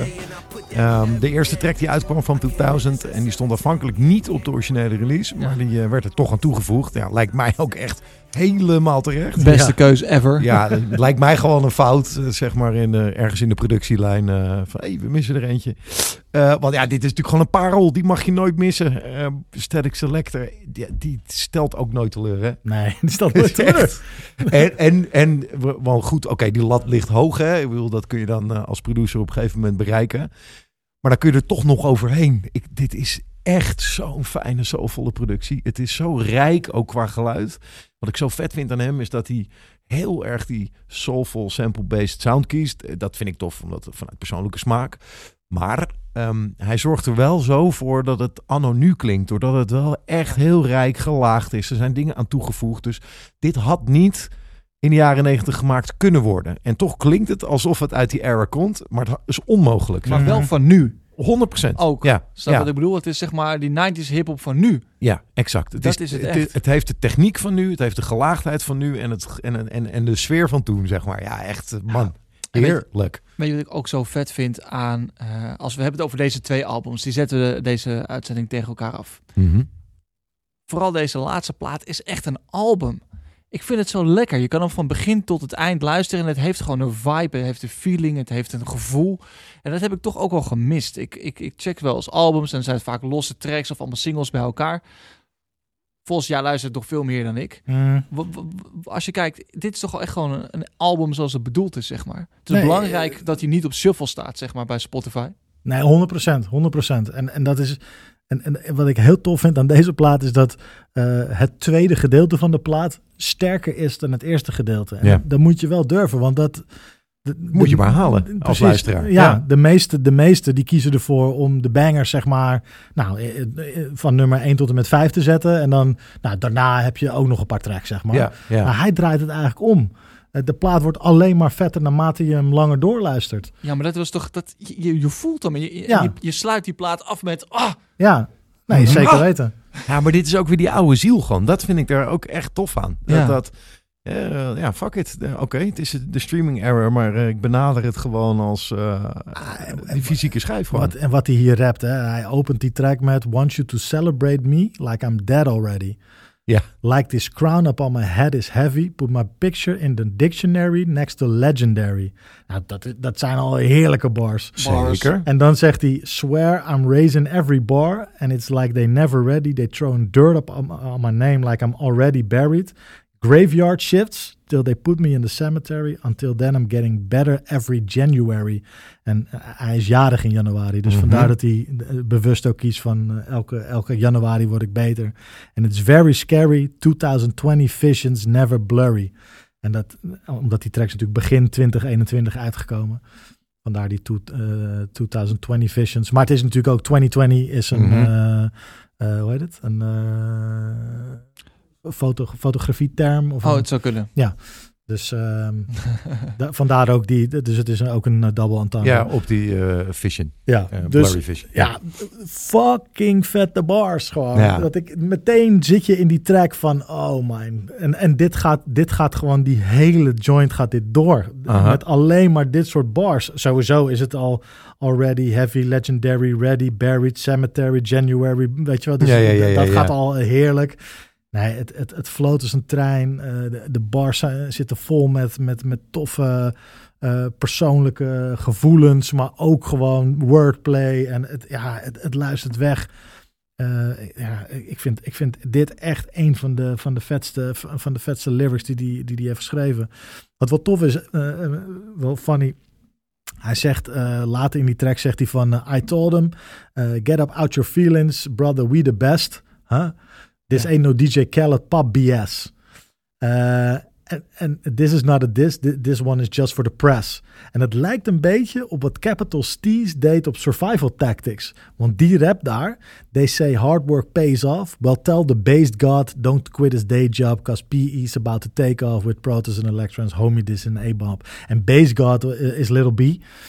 Ehm, de eerste track die uitkwam van 2000 en die stond afhankelijk niet op de originele release, maar die eh, werd er toch aan toegevoegd. Ja, lijkt mij ook echt helemaal terecht. Beste Ja. keuze ever. Ja, het lijkt mij gewoon een fout, eh, zeg maar, in, eh, ergens in de productielijn. eh, van, hé, we missen er eentje. Eh, want ja, dit is natuurlijk gewoon een parel. Die mag je nooit missen. Static Selector, die, die stelt ook nooit teleur, hè? Nee, die Het nooit echt. En, en, en we- wel goed, oké, die lat ligt hoog, hè? Ik bedoel, dat kun je dan eh, als producer op een gegeven moment bereiken. Maar dan kun je er toch nog overheen. Ik, dit is echt zo'n fijne, zovolle productie. Het is zo rijk, ook qua geluid. Wat ik zo vet vind aan hem, is dat hij heel erg die soulful, sample-based sound kiest. Eh, Dat vind ik tof, omdat vanuit persoonlijke smaak. Maar ehm, hij zorgt er wel zo voor dat het anno nu klinkt. Doordat het wel echt heel rijk gelaagd is. Er zijn dingen aan toegevoegd. Dus dit had niet in de jaren negentig gemaakt kunnen worden. En toch klinkt het alsof het uit die era komt. Maar het is onmogelijk. Maar wel van nu 100%. ook. Ja, Snap ja. wat ik bedoel? Het is zeg maar die 90s hip-hop van nu. Ja, exact. Het Dat is het het, echt. het heeft de techniek van nu, het heeft de gelaagdheid van nu en, het, en, en, en de sfeer van toen, zeg maar. Ja, echt, eh, man. Je- Heerlijk. Weet je wat ik ook zo vet vind aan... eh, als we hebben het over deze twee albums. Die zetten we deze uitzending tegen elkaar af. Mhm. Vooral deze laatste plaat is echt een album. Ik vind het zo lekker. Je kan hem van begin tot het eind luisteren en het heeft gewoon een vibe, het heeft een feeling, het heeft een gevoel. En dat heb ik toch ook wel gemist. Ik, ik, ik check wel eens albums en zijn het vaak losse tracks of allemaal singles bij elkaar. Volgens jij luistert nog veel meer dan ik. Mm. Als je kijkt, dit is toch wel echt gewoon een, een album zoals het bedoeld is, zeg maar. Het is Nee, belangrijk dat hij niet op shuffle staat, zeg maar, bij Spotify. Nee, 100%. 100%. En, en dat is. En, en wat ik heel tof vind aan deze plaat is dat eh, het tweede gedeelte van de plaat sterker is dan het eerste gedeelte. En Ja. dat moet je wel durven, want dat. de- Moet de- je maar halen als luisteraar. Ja, Ja. De, meeste, de meeste die kiezen ervoor om de bangers, zeg maar, nou, eh, eh, van nummer 1 tot en met 5 te zetten. En dan, nou, daarna heb je ook nog een paar tracks, zeg maar. Ja. Maar hij draait het eigenlijk om. Eh, De plaat wordt alleen maar vetter naarmate je hem langer doorluistert. Ja, maar dat was toch, dat, je, je voelt hem. en Je, je, Ja. je, je sluit die plaat af met, ah, Ja, nee, Mhm. zeker Ah! weten. Ja, maar dit is ook weer die oude ziel gewoon. Dat vind ik daar ook echt tof aan. Dat, Ja. dat eh, ja, fuck it. Eh, Oké, het is de streaming error, maar ik benader het gewoon als eh, die fysieke schijf gewoon. Wat, en wat hij hier rapt, hè? hij opent die track met Want you to celebrate me like I'm dead already. Ja. Like this crown upon my head is heavy. Put my picture in the dictionary next to legendary. Nou, dat, dat zijn al heerlijke bars. Bars. Zeker. En dan zegt hij, swear I'm raising every bar. And it's like they never ready. They throwing dirt up on, on my name like I'm already buried. Graveyard shifts till they put me in the cemetery. Until then I'm getting better every January. En eh, hij is jarig in januari. Dus Mhm. vandaar dat hij eh, bewust ook kiest van eh, elke, elke januari word ik beter. En it's very scary. 2020 visions never blurry. En dat, omdat die tracks natuurlijk begin 2021 uitgekomen. Vandaar die to, eh, 2020 visions. Maar het is natuurlijk ook 2020 is een, Mhm. hoe heet het? Een foto, fotografieterm. Of oh, een- het zou kunnen. dus ehm, da- vandaar ook die, dus het is ook een eh, double entendre. Ja, op die eh, vision. ja. eh, dus blurry vision. ja, fucking vette bars gewoon. Ja. Dat ik meteen zit je in die track van oh man. En, en dit, gaat, dit gaat gewoon die hele joint gaat dit door. Met alleen maar dit soort bars. Sowieso is het al already heavy, legendary, ready, buried, cemetery, January. Weet je wat? Dus Ja, ja, ja, ja, dat ja. gaat al heerlijk. Nee, het, het, het floot als een trein. Eh, de, de bars zijn- zitten vol met, met, met toffe eh, persoonlijke gevoelens, maar ook gewoon wordplay. En het, ja, het, het luistert weg. Eh, ja, ik vind, ik vind dit echt een van de, van de, vetste, van de vetste lyrics die hij die, die, heeft geschreven. Wat wel tof is, wel funny. Hij zegt later in die track zegt hij van I told him get up out your feelings brother we the best huh? This ain't no DJ Khaled pop BS Eh, en this is not a diss thi- this one is just for the press en het lijkt een beetje op wat Capital Steez deed op Survival Tactics want die rap daar they say hard work pays off well tell the based god don't quit his day job cause PE is about to take off with Protoss and Electrons homie this in A-bomb en based god eh, is Little B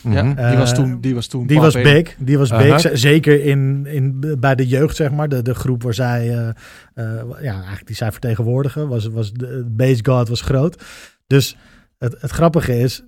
Ja, die, was Eh, toen, die was toen. die was big. Die was big. Z- Zeker in, in, bij de jeugd, zeg maar. De, de groep waar zij, eh, ja, eigenlijk die zij vertegenwoordigen. Was, was de base god was groot. Dus het, het grappige is,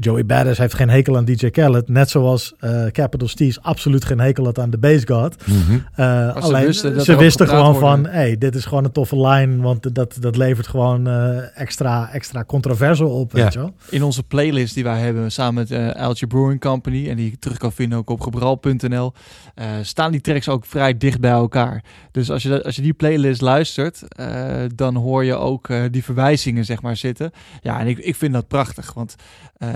Joey Badass heeft geen hekel aan DJ Khaled. Net zoals eh, Capital Steez absoluut geen hekel had aan de base god. Mhm. Eh, ze alleen wisten dat ze wisten gewoon worden. van, hey, dit is gewoon een toffe line, want dat, dat levert gewoon eh, extra, extra controverse op, Ja. weet je wel. In onze playlist die wij hebben samen met eh Altje Brewing Company en die je terug kan vinden ook op gebral.nl, eh, staan die tracks ook vrij dicht bij elkaar. Dus als je, dat- als je die playlist luistert, eh, dan hoor je ook eh, die verwijzingen zeg maar zitten. Ja, en ik, ik vind dat prachtig, want eh,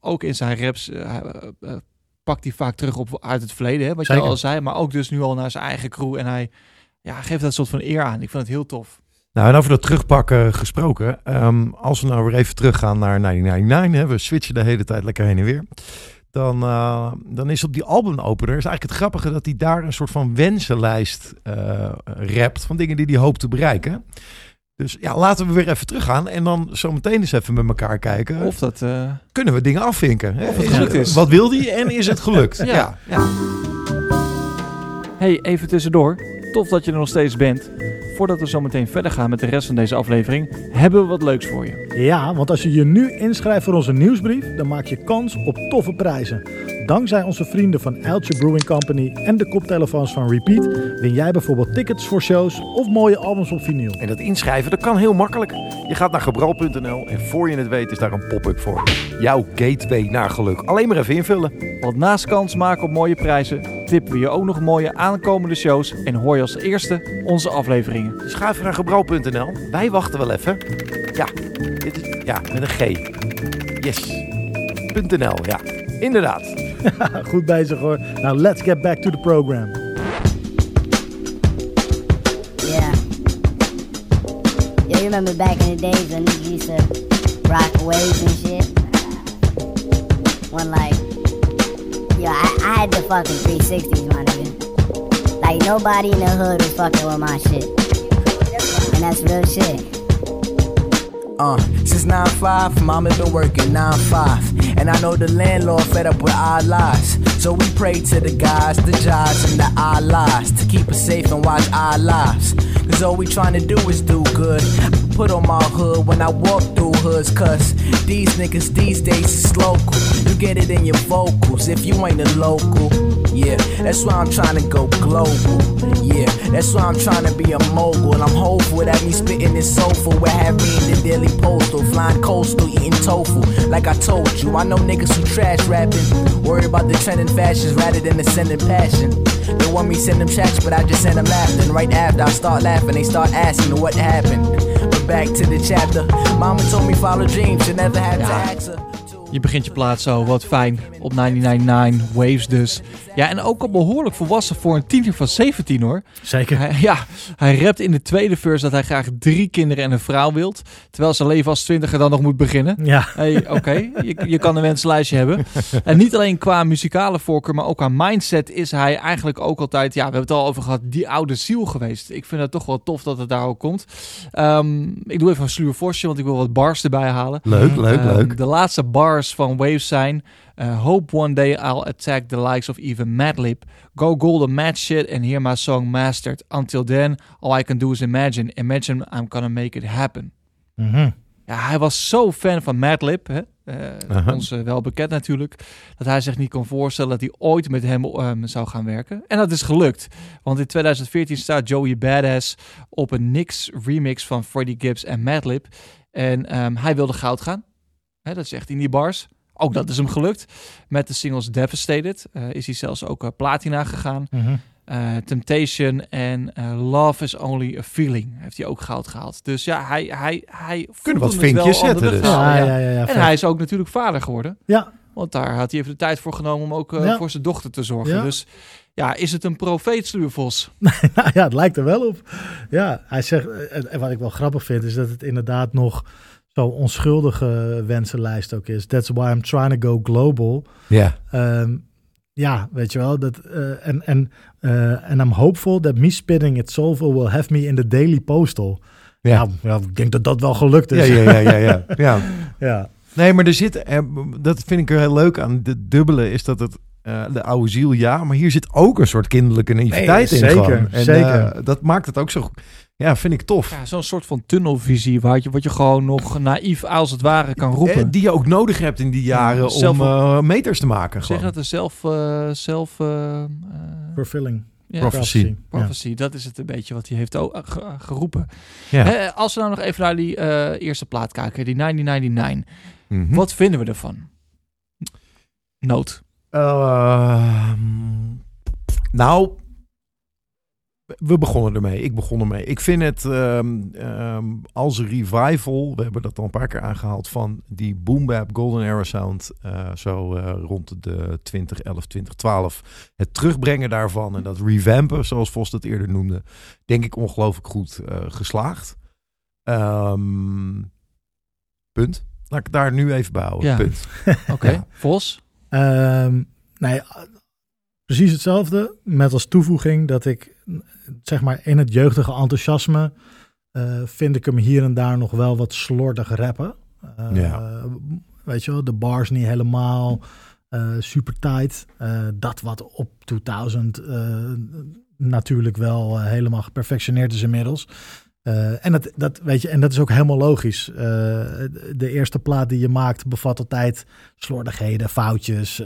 ook in zijn raps eh, eh, eh, pakt hij vaak terug op uit het verleden, hè, wat Zeker. je al zei, maar ook dus nu al naar zijn eigen crew en hij ja, geeft dat soort van eer aan. Ik vind het heel tof. Nou, en over dat terugpakken gesproken. ehm, als we nou weer even teruggaan naar 1999, hè, we switchen de hele tijd lekker heen en weer. Dan, eh, dan is op die albumopener is eigenlijk het grappige dat hij daar een soort van wensenlijst eh rapt van dingen die hij hoopt te bereiken. Dus ja, laten we weer even teruggaan en dan zo meteen eens even met elkaar kijken. Of dat... eh, kunnen we dingen afvinken? hè? Of het gelukt is. Wat wil hij en is het gelukt? Ja. ja. ja. Hey, even tussendoor. Tof dat je er nog steeds bent. Voordat we zo meteen verder gaan met de rest van deze aflevering, hebben we wat leuks voor je. Ja, want als je je nu inschrijft voor onze nieuwsbrief, dan maak je kans op toffe prijzen. Dankzij onze vrienden van Eltje Brewing Company en de koptelefoons van Repeat win jij bijvoorbeeld tickets voor shows of mooie albums op vinyl. En dat inschrijven, dat kan heel makkelijk. Je gaat naar gebral.nl en voor je het weet is daar een pop-up voor. Jouw gateway naar geluk. Alleen maar even invullen. Want naast kans maken op mooie prijzen, tippen we je ook nog mooie aankomende shows en hoor je als eerste onze afleveringen. Dus ga even naar gebral.nl. Wij wachten wel even. Ja, dit is, ja, met een G. Yes. .nl, ja. Inderdaad. Goed bezig hoor. Nou, let's get back to the program. Yeah. Yeah, you remember back in the days when niggas used to rock waves and shit? When like, yo, I, I had the fucking 360s, my nigga. Like nobody in the hood was fucking with my shit. And that's real shit. Uh, since 9-5, mama been working 9-5. And I know the landlord fed up with our lies. So we pray to the guys, the jobs, and the Allahs to keep us safe and watch our lives. Cause all we trying to do is do good. Put on my hood when I walk through hoods, cause these niggas these days is local. You get it in your vocals if you ain't a local. Yeah, that's why I'm trying to go global. Yeah, that's why I'm trying to be a mogul. And I'm hopeful that me spitting this soulful will have me in the daily postal, flying coastal, eating tofu. Like I told you, I know niggas who trash rapping, worried about the trending fashions rather than the sending passion. They want me send them checks, but I just send them laughing. Right after I start laughing, they start asking what happened. But back to the chapter. Mama told me follow dreams, you never had to ask her. Je begint je plaat zo, wat fijn. Op 999 Waves dus. Ja, en ook al behoorlijk volwassen voor een tiener van 17 hoor. Zeker. Hij, ja, hij rapt in de tweede verse dat hij graag drie kinderen en een vrouw wilt. Terwijl zijn leven als twintiger dan nog moet beginnen. Ja. Hey, oké, je, je kan een wenslijstje hebben. En niet alleen qua muzikale voorkeur, maar ook qua mindset is hij eigenlijk ook altijd, ja, we hebben het al over gehad, die oude ziel geweest. Ik vind het toch wel tof dat het daar ook komt. Ehm, ik doe even een sluwe vosje, want ik wil wat bars erbij halen. Leuk, leuk, Ehm, leuk. De laatste van Waves zijn... uh, hope one day I'll attack the likes of even Madlib. Go golden mad shit and hear my song mastered. Until then, all I can do is imagine. Imagine I'm gonna make it happen. Mhm. Ja, hij was zo fan van Madlib, hè? eh, Aha. ons eh, wel bekend natuurlijk, dat hij zich niet kon voorstellen dat hij ooit met hem ehm, zou gaan werken. En dat is gelukt, want in 2014 staat Joey Badass op een Nix remix van Freddie Gibbs en Madlib. En ehm, hij wilde goud gaan, hè, dat zegt hij in die bars. Ook dat is hem gelukt. Met de singles Devastated eh, is hij zelfs ook eh, platina gegaan. Mhm. Eh, Temptation en eh, Love is Only a Feeling heeft hij ook goud gehaald. Dus ja, hij, hij, hij Kunnen wat vinkjes zetten dus. halen, Ja, ja. ja, ja. ja, En vet. hij is ook natuurlijk vader geworden. Ja, Want daar had hij even de tijd voor genomen om ook eh, Ja. voor zijn dochter te zorgen. Ja. Dus ja, is het een profeet, Sluurvos? Nou ja, het lijkt er wel op. Ja, hij zegt, en wat ik wel grappig vind, is dat het inderdaad nog zo'n onschuldige wensenlijst ook is. That's why I'm trying to go global. Ja. Ehm, ja, weet je wel. Dat, eh, en en eh, and I'm hopeful that me spitting it soulful will have me in the daily postal. Ja. Nou, ja, ik denk dat dat wel gelukt is. ja, ja, ja, ja. ja. ja. Nee, maar er zit, eh, dat vind ik er heel leuk aan. De dubbele is dat het de oude ziel, ja, maar hier zit ook een soort kinderlijke naïviteit Nee, in. zeker, gewoon. En, zeker. dat maakt het ook zo, ja, vind ik tof. Ja, zo'n soort van tunnelvisie waar je, wat je gewoon nog naïef als het ware kan roepen. Eh, die je ook nodig hebt in die jaren Zelf- om eh, meters te maken. zeg dat er zelf, eh, zelf eh, eh, Fulfilling. ja, Prophecy. Ja. prophecy, dat is het een beetje wat hij heeft geroepen. Ja. Hè, als we nou nog even naar die eh, eerste plaat kijken, die 1999. Mhm. Wat vinden we ervan? Noot. Ehm, nou, we begonnen ermee. Ik begon ermee. Ik vind het ehm, ehm, als revival, we hebben dat al een paar keer aangehaald, van die boom bap golden era sound, eh, zo eh, rond de 2011, 2012. Het terugbrengen daarvan en dat revampen, zoals Vos dat eerder noemde, denk ik ongelooflijk goed eh, geslaagd. Ehm, punt. Laat ik het daar nu even bij houden. Ja. Punt. Oké, Ja. Vos? Ehm, nee, precies hetzelfde. Met als toevoeging dat ik, zeg maar, in het jeugdige enthousiasme eh, vind ik hem hier en daar nog wel wat slordig rappen. Eh, Ja. Weet je wel, de bars niet helemaal eh, super tight. Dat wat op 2000 eh, natuurlijk wel helemaal geperfectioneerd is inmiddels. En, dat, dat, weet je, en dat is ook helemaal logisch. De eerste plaat die je maakt bevat altijd slordigheden, foutjes.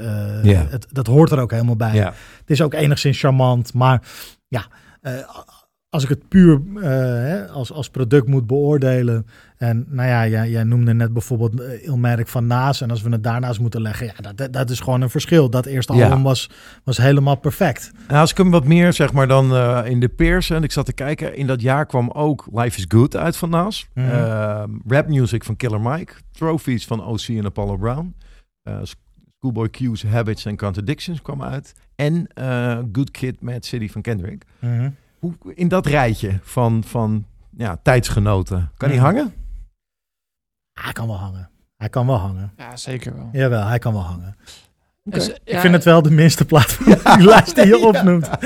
Ja. het, dat hoort er ook helemaal bij. Ja. Het is ook enigszins charmant, maar ja, eh, als ik het puur eh, hè, als, als product moet beoordelen. En nou ja, jij, jij noemde net bijvoorbeeld eh, Ilmerk van Naas. En als we het daarnaast moeten leggen, ja, dat- dat, is gewoon een verschil. Dat eerste Ja. album was, was helemaal perfect. Nou, als ik hem wat meer zeg maar dan eh, in de peers en ik zat te kijken, in dat jaar kwam ook Life is Good uit van Nas, Mhm. Eh, rap music van Killer Mike, trophies van OC en Apollo Brown, eh, Schoolboy Q's Habits and Contradictions kwam uit en eh, Good Kid, Mad City van Kendrick. Hoe in dat rijtje van, van ja, tijdsgenoten kan hij Mhm. hangen? Hij kan wel hangen. Hij kan wel hangen. Ja, zeker wel. Jawel, hij kan wel hangen. Dus, ik vind het wel de minste plaat van die lijst die je opnoemt.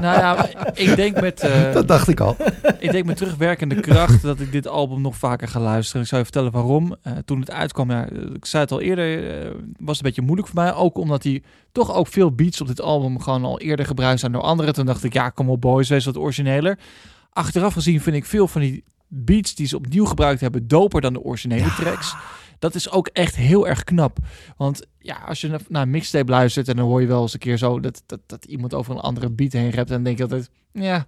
Nou ja, ik denk met, eh, Dat dacht ik al. ik denk met terugwerkende kracht dat ik dit album nog vaker ga luisteren. Ik zou je vertellen waarom. Eh, toen het uitkwam, ja, ik zei het al eerder, eh, was het een beetje moeilijk voor mij. Ook omdat hij toch ook veel beats op dit album gewoon al eerder gebruikt zijn door anderen. Toen dacht ik, ja, kom op boys, wees wat origineler. Achteraf gezien vind ik veel van die beats die ze opnieuw gebruikt hebben doper dan de originele tracks. Dat is ook echt heel erg knap. Want ja, als je na- naar een mixtape luistert en dan hoor je wel eens een keer zo dat, dat, dat iemand over een andere beat heen rapt. En dan denk je altijd, ja,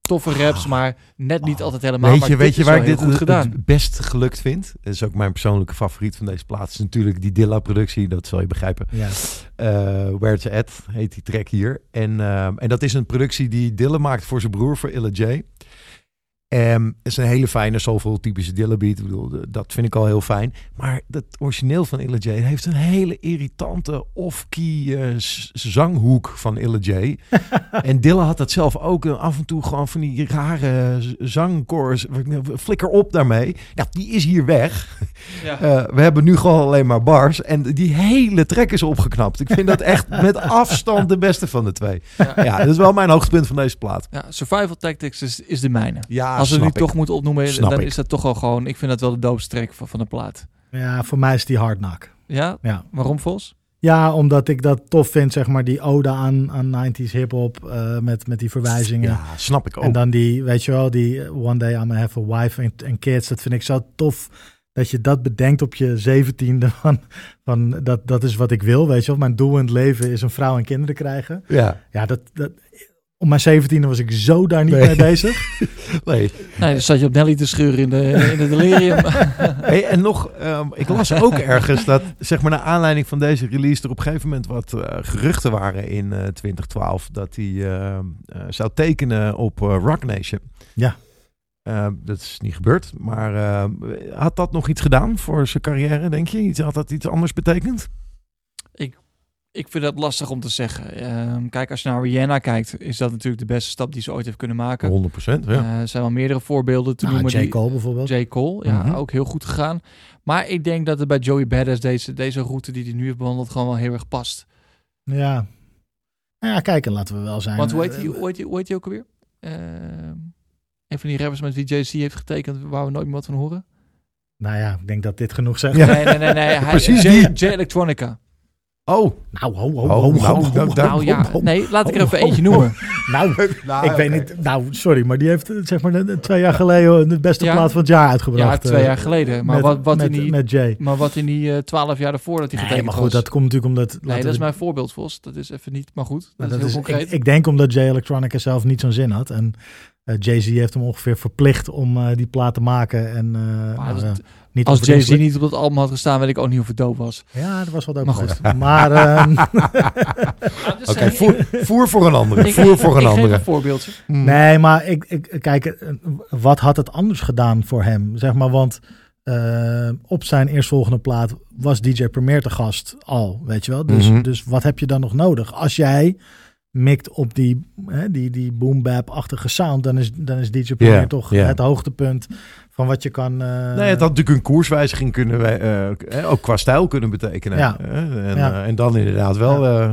toffe raps, maar net niet altijd helemaal. Weet je, weet je waar ik dit goed het, gedaan. het best gelukt vind? Dat is ook mijn persoonlijke favoriet van deze plaats. is natuurlijk die Dilla-productie, dat zal je begrijpen. Ja. Eh Where It's At heet die track hier. En, ehm, en dat is een productie die Dilla maakt voor zijn broer, voor Illa J. Ehm, het is een hele fijne, soulful typische Dilla beat. Ik bedoel, dat vind ik al heel fijn. Maar dat origineel van Illa J heeft een hele irritante off-key eh, zanghoek van Illa J. en Dilla had dat zelf ook eh, af en toe gewoon van die rare z- zangkoors. Flikker op daarmee. Ja, die is hier weg. Ja. Eh, we hebben nu gewoon alleen maar bars. En die hele track is opgeknapt. Ik vind dat echt met afstand de beste van de twee. Ja. Ja, dat is wel mijn hoogtepunt van deze plaat. Ja, Survival Tactics is, is de mijne. Ja, Als we nu ik. toch moeten opnoemen, Snap dan ik. is dat toch al gewoon... Ik vind dat wel de doopste track van, van de plaat. ja, voor mij is die hard knock. Ja? Ja. Waarom, Vos? ja, omdat ik dat tof vind, zeg maar, die ode aan, aan 90s hip-hop eh, met, met die verwijzingen. Ja, snap ik ook. En dan die, weet je wel, die eh, One Day I'm gonna have a wife and, and kids. Dat vind ik zo tof dat je dat bedenkt op je zeventiende. Van, van dat, dat is wat ik wil, weet je wel. Mijn doel in het leven is een vrouw en kinderen krijgen. Ja, Ja, dat, dat, op mijn zeventiende was ik zo daar niet Nee. mee bezig. nee. Nee, dan zat je op Nelly te scheuren in de, in de delirium. Hey, en nog, ehm, ik las ook ergens dat, zeg maar, naar aanleiding van deze release, er op een gegeven moment wat eh, geruchten waren in eh, 2012 dat hij eh, eh, zou tekenen op eh, Rock Nation. Ja. Eh, dat is niet gebeurd, maar eh, had dat nog iets gedaan voor zijn carrière, denk je? Iets, had dat iets anders betekend? Ik vind dat lastig om te zeggen. Ehm, kijk, als je naar Rihanna kijkt, is dat natuurlijk de beste stap die ze ooit heeft kunnen maken. 100 procent, ja. Eh, er zijn wel meerdere voorbeelden te Nou, noemen. J. die- Cole bijvoorbeeld. J. Cole, ja, Mhm. ook heel goed gegaan. Maar ik denk dat het bij Joey Badass deze, deze route die hij nu heeft bewandeld gewoon wel heel erg past. Ja. Nou ja, kijk, en laten we wel zijn. Want hoe heet eh, hij hoe heet die- hoe heet die ook alweer? Ehm, een van die rappers met wie JC heeft getekend, waar we nooit meer wat van horen. Nou ja, ik denk dat dit genoeg zegt. Ja. Nee, nee, nee. nee. Hij, Precies J, die. J Electronica. Oh, Nou, ho, ho, Oh, ho, ho, nou, ho, nou, Nou ja, ho, ho. nee, laat ik er Oh, even oh, eentje oh. noemen. Nou, nou, ik weet niet. Nou, sorry, maar die heeft eh, zeg maar twee jaar geleden de beste Ja. plaat van het jaar uitgebracht. Ja, twee eh, jaar geleden. Maar met, wat, wat met, in die, met Jay. maar wat in die eh, twaalf jaar daarvoor dat hij Nee, getekend maar goed, was. dat komt natuurlijk omdat... nee, dat is mijn voorbeeld, Vos. Dat is even niet, maar goed. Dat, maar is heel is- concreet. ik, ik denk omdat Jay Electronica zelf niet zo'n zin had. En eh, Jay-Z heeft hem ongeveer verplicht om eh, die plaat te maken. En, eh, eh, niet als Jay-Z niet op dat album had gestaan, weet ik ook niet of het doop was. Ja, dat was wel dope Maar goed. Maar ehm, Oké, voer, voer voor een andere. Ik- Voer voor een ik geef andere. een voorbeeldje. Nee, maar ik, ik kijk, eh, wat had het anders gedaan voor hem? Zeg maar, want eh, op zijn eerstvolgende plaat was DJ Premier te gast al, weet je wel. Dus, Mhm. dus wat heb je dan nog nodig? Als jij mikt op die, hè, die, die boom bap-achtige sound, dan is, dan is DJ Premier toch het hoogtepunt van wat je kan. eh, Nee, het had natuurlijk een koerswijziging kunnen wij, eh, eh, ook qua stijl kunnen betekenen. Ja. En, Ja. en dan inderdaad wel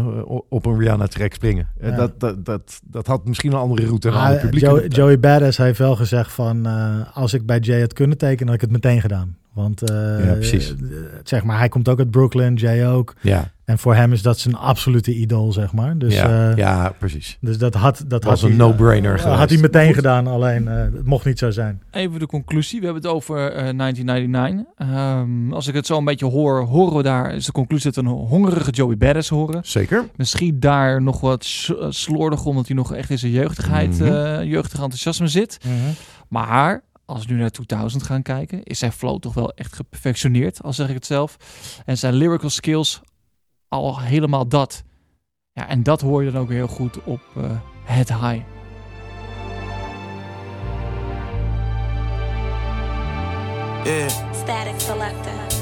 op een Rihanna track springen. Dat, dat, dat, dat had misschien een andere route en een ander publiek. Joey, Joey Badass heeft wel gezegd van als ik bij Jay had kunnen tekenen, had ik het meteen gedaan. Want Ja, precies. zeg maar, hij komt ook uit Brooklyn, Jay ook. Ja. En voor hem is dat zijn absolute idool, zeg maar. Dus, ja, eh, ja, precies. dus dat had, dat Was had een hij, no-brainer eh, geweest. had hij meteen gedaan, alleen eh, het mocht niet zo zijn. Even de conclusie. We hebben het over eh, 1999. Ehm, als ik het zo een beetje hoor, horen we daar... is de conclusie dat we een hongerige Joey Badass horen. Zeker. Misschien daar nog wat eh, slordig, omdat hij nog echt in zijn jeugdigheid, Mhm. eh, jeugdig enthousiasme zit. Maar als we nu naar 2000 gaan kijken, is zijn flow toch wel echt geperfectioneerd, al zeg ik het zelf. En zijn lyrical skills al helemaal dat. Ja, en dat hoor je dan ook heel goed op eh Head High. Yeah. Static selector.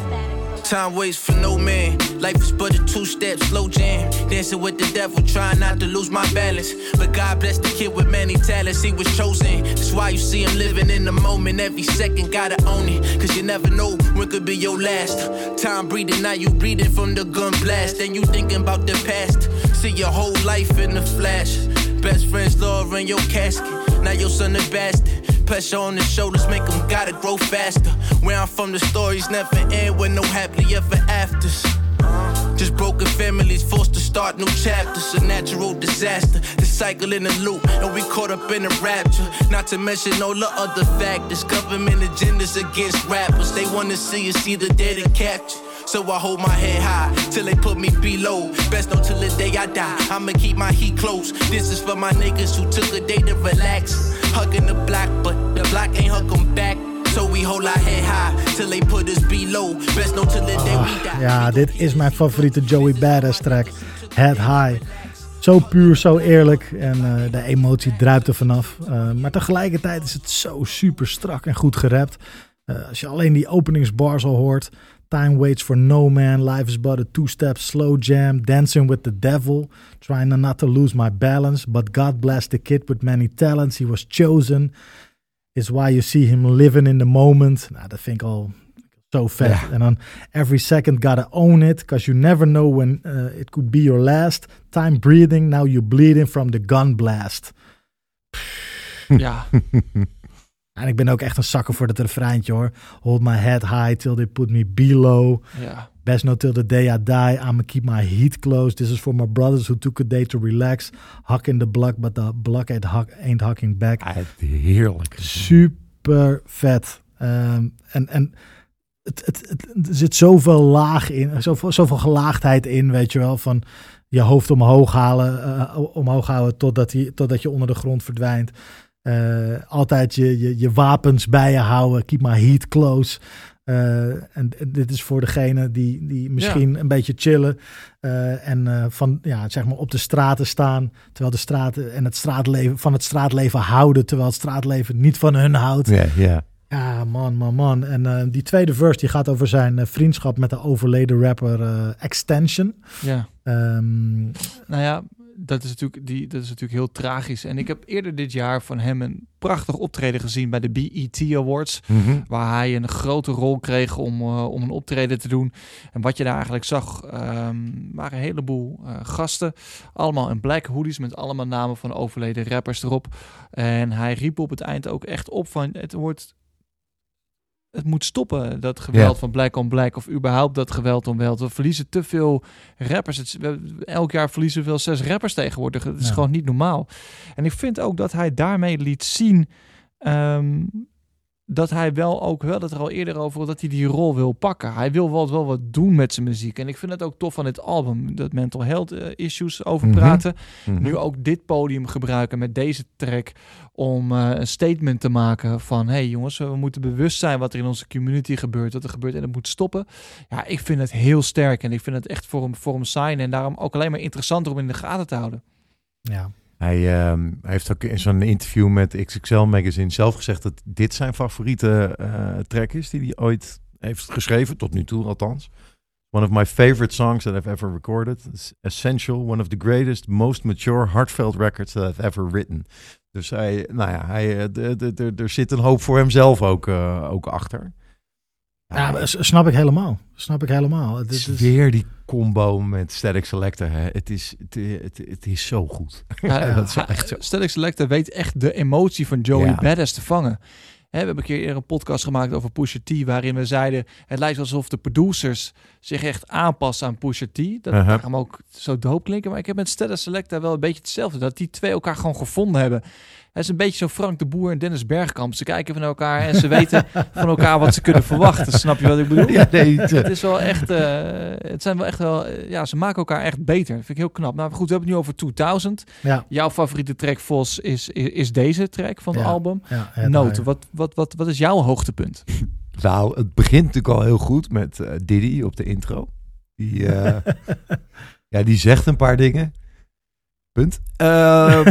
Time waits for no man. Life is but a two-step slow jam. Dancing with the devil, trying not to lose my balance. But God bless the kid with many talents. He was chosen. That's why you see him living in the moment. Every second, gotta own it. Cause you never know when could be your last. Time breathing, now you breathing from the gun blast. And you thinking about the past. See your whole life in the flash. Best friends, love in your casket. Now your son a bastard. Pressure on the shoulders make them gotta grow faster. Where I'm from, the stories never end with no happily ever afters. Just broken families forced to start new chapters. A natural disaster, the cycle in a loop, and we caught up in a rapture. Not to mention all the other factors. Government agendas against rappers. They wanna see us either dead or captured. So I hold my head high till they put me below. Best know till the day I die. I'ma keep my heat close. This is for my niggas who took a day to relax. Hugging the block, but the block ain't hug 'em back. So we hold our head high till they put us below. Best know till the day we die. Ja, dit is mijn favoriete Joey Badass track. Head High. Zo puur, zo eerlijk. En eh, de emotie druipt er vanaf. Eh, maar tegelijkertijd is het zo super strak en goed gerapt. Eh, als je alleen die openingsbars al hoort. Time waits for no man. Life is but a two-step slow jam. Dancing with the devil. Trying not to lose my balance. But God bless the kid with many talents. He was chosen. Is why you see him living in the moment. Nou, dat vind ik al zo vet. Ja. En dan every second gotta own it. Because you never know when uh, it could be your last. Time breathing. Now you're bleeding from the gun blast. Ja, En ik ben ook echt een zakker voor dat refreintje hoor. Hold my head high till they put me below. ja. Best not till the day I die. I'ma keep my heat close. This is for my brothers who took a day to relax. Huck in the block, but the block ain't, huck, ain't hucking back. Heerlijk. Super vet. Ehm, en en het, het, het, er zit zoveel laag in, zoveel, zoveel gelaagdheid in, weet je wel. Van je hoofd omhoog halen, eh, omhoog houden totdat, die, totdat je onder de grond verdwijnt. Eh, altijd je, je, je wapens bij je houden. Keep my heat close. Eh, en, dit is voor degene die, die misschien een beetje chillen. eh, en eh, van, ja, zeg maar op de straten staan. Terwijl de straten en het straatleven van het straatleven houden. Terwijl het straatleven niet van hun houdt. Ja, ja. Ja, man, man, man. En die tweede verse die gaat over zijn vriendschap met de overleden rapper Extension. ja. Ehm, Nou ja, dat is, natuurlijk, die, dat is natuurlijk heel tragisch. En ik heb eerder dit jaar van hem een prachtig optreden gezien bij de BET Awards. Mhm. Waar hij een grote rol kreeg om, eh, om een optreden te doen. En wat je daar eigenlijk zag, ehm, waren een heleboel eh, gasten. Allemaal in black hoodies met allemaal namen van overleden rappers erop. En hij riep op het eind ook echt op van het wordt... Het moet stoppen, dat geweld Ja. van black on black. Of überhaupt dat geweld on geweld. We verliezen te veel rappers. Het, elk jaar verliezen we wel zes rappers tegenwoordig. Het is Ja. gewoon niet normaal. En ik vind ook dat hij daarmee liet zien... ehm, dat hij wel ook wel dat er al eerder over dat hij die rol wil pakken. Hij wil wel, wel wat doen met zijn muziek. En ik vind het ook tof van dit album. Dat mental health eh, issues over Mhm. praten. Mhm. Nu ook dit podium gebruiken met deze track. Om eh, een statement te maken van... hey jongens, we moeten bewust zijn wat er in onze community gebeurt. Wat er gebeurt en het moet stoppen. Ja, ik vind het heel sterk. En ik vind het echt voor hem, voor hem sign. En daarom ook alleen maar interessanter om in de gaten te houden. ja. Hij ehm, heeft ook in zo'n interview met XXL Magazine zelf gezegd dat dit zijn favoriete eh, track is die hij ooit heeft geschreven, tot nu toe althans. One of my favorite songs that I've ever recorded. Essential, one of the greatest, most mature, heartfelt records that I've ever written. Dus hij, nou ja, hij, eh, er zit een hoop voor hemzelf ook, eh, ook achter. Ja, snap ik helemaal. Snap ik helemaal. Het Het is, weer die combo met Static Selector. Hè. Het, is, het, het, het is zo goed. Ja, dat is echt zo. Static Selector weet echt de emotie van Joey Ja. Badass te vangen. Hè, we hebben een keer eerder een podcast gemaakt over Pusha T, waarin we zeiden, het lijkt alsof de producers zich echt aanpassen aan Pusha T. Dat kan hem ook zo doop klinken, maar ik heb met Stella Selecta wel een beetje hetzelfde. Dat die twee elkaar gewoon gevonden hebben. Het is een beetje zo Frank de Boer en Dennis Bergkamp. Ze kijken van elkaar en ze weten van elkaar wat ze kunnen verwachten. Snap je wat ik bedoel? Ja, nee, het, eh, Het is wel echt, eh, het zijn wel echt wel, eh, ja, ze maken elkaar echt beter. Vind ik heel knap. Nou goed, we hebben het nu over 2000. Ja, Jouw favoriete track, Vos, is, is, is deze track van het Ja. album. ja, het Noten, wat, wat, wat, wat is jouw hoogtepunt? Nou, het begint natuurlijk al heel goed met eh, Diddy op de intro. Die, eh, ja, die zegt een paar dingen. Punt. Ehm,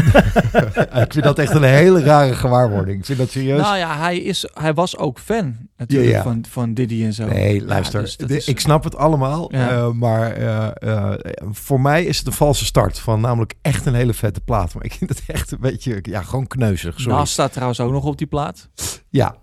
ik vind dat echt een hele rare gewaarwording. Ik vind dat serieus. Nou ja, hij, is, hij was ook fan natuurlijk Ja, ja. Van, van Diddy en zo. nee, Ja, luister. dus is- ik snap het allemaal. Eh, maar eh, eh, voor mij is het een valse start. Van namelijk echt een hele vette plaat. Maar ik vind het echt een beetje, ja, gewoon kneuzig. Sorry. Nas staat trouwens ook nog op die plaat. Ja.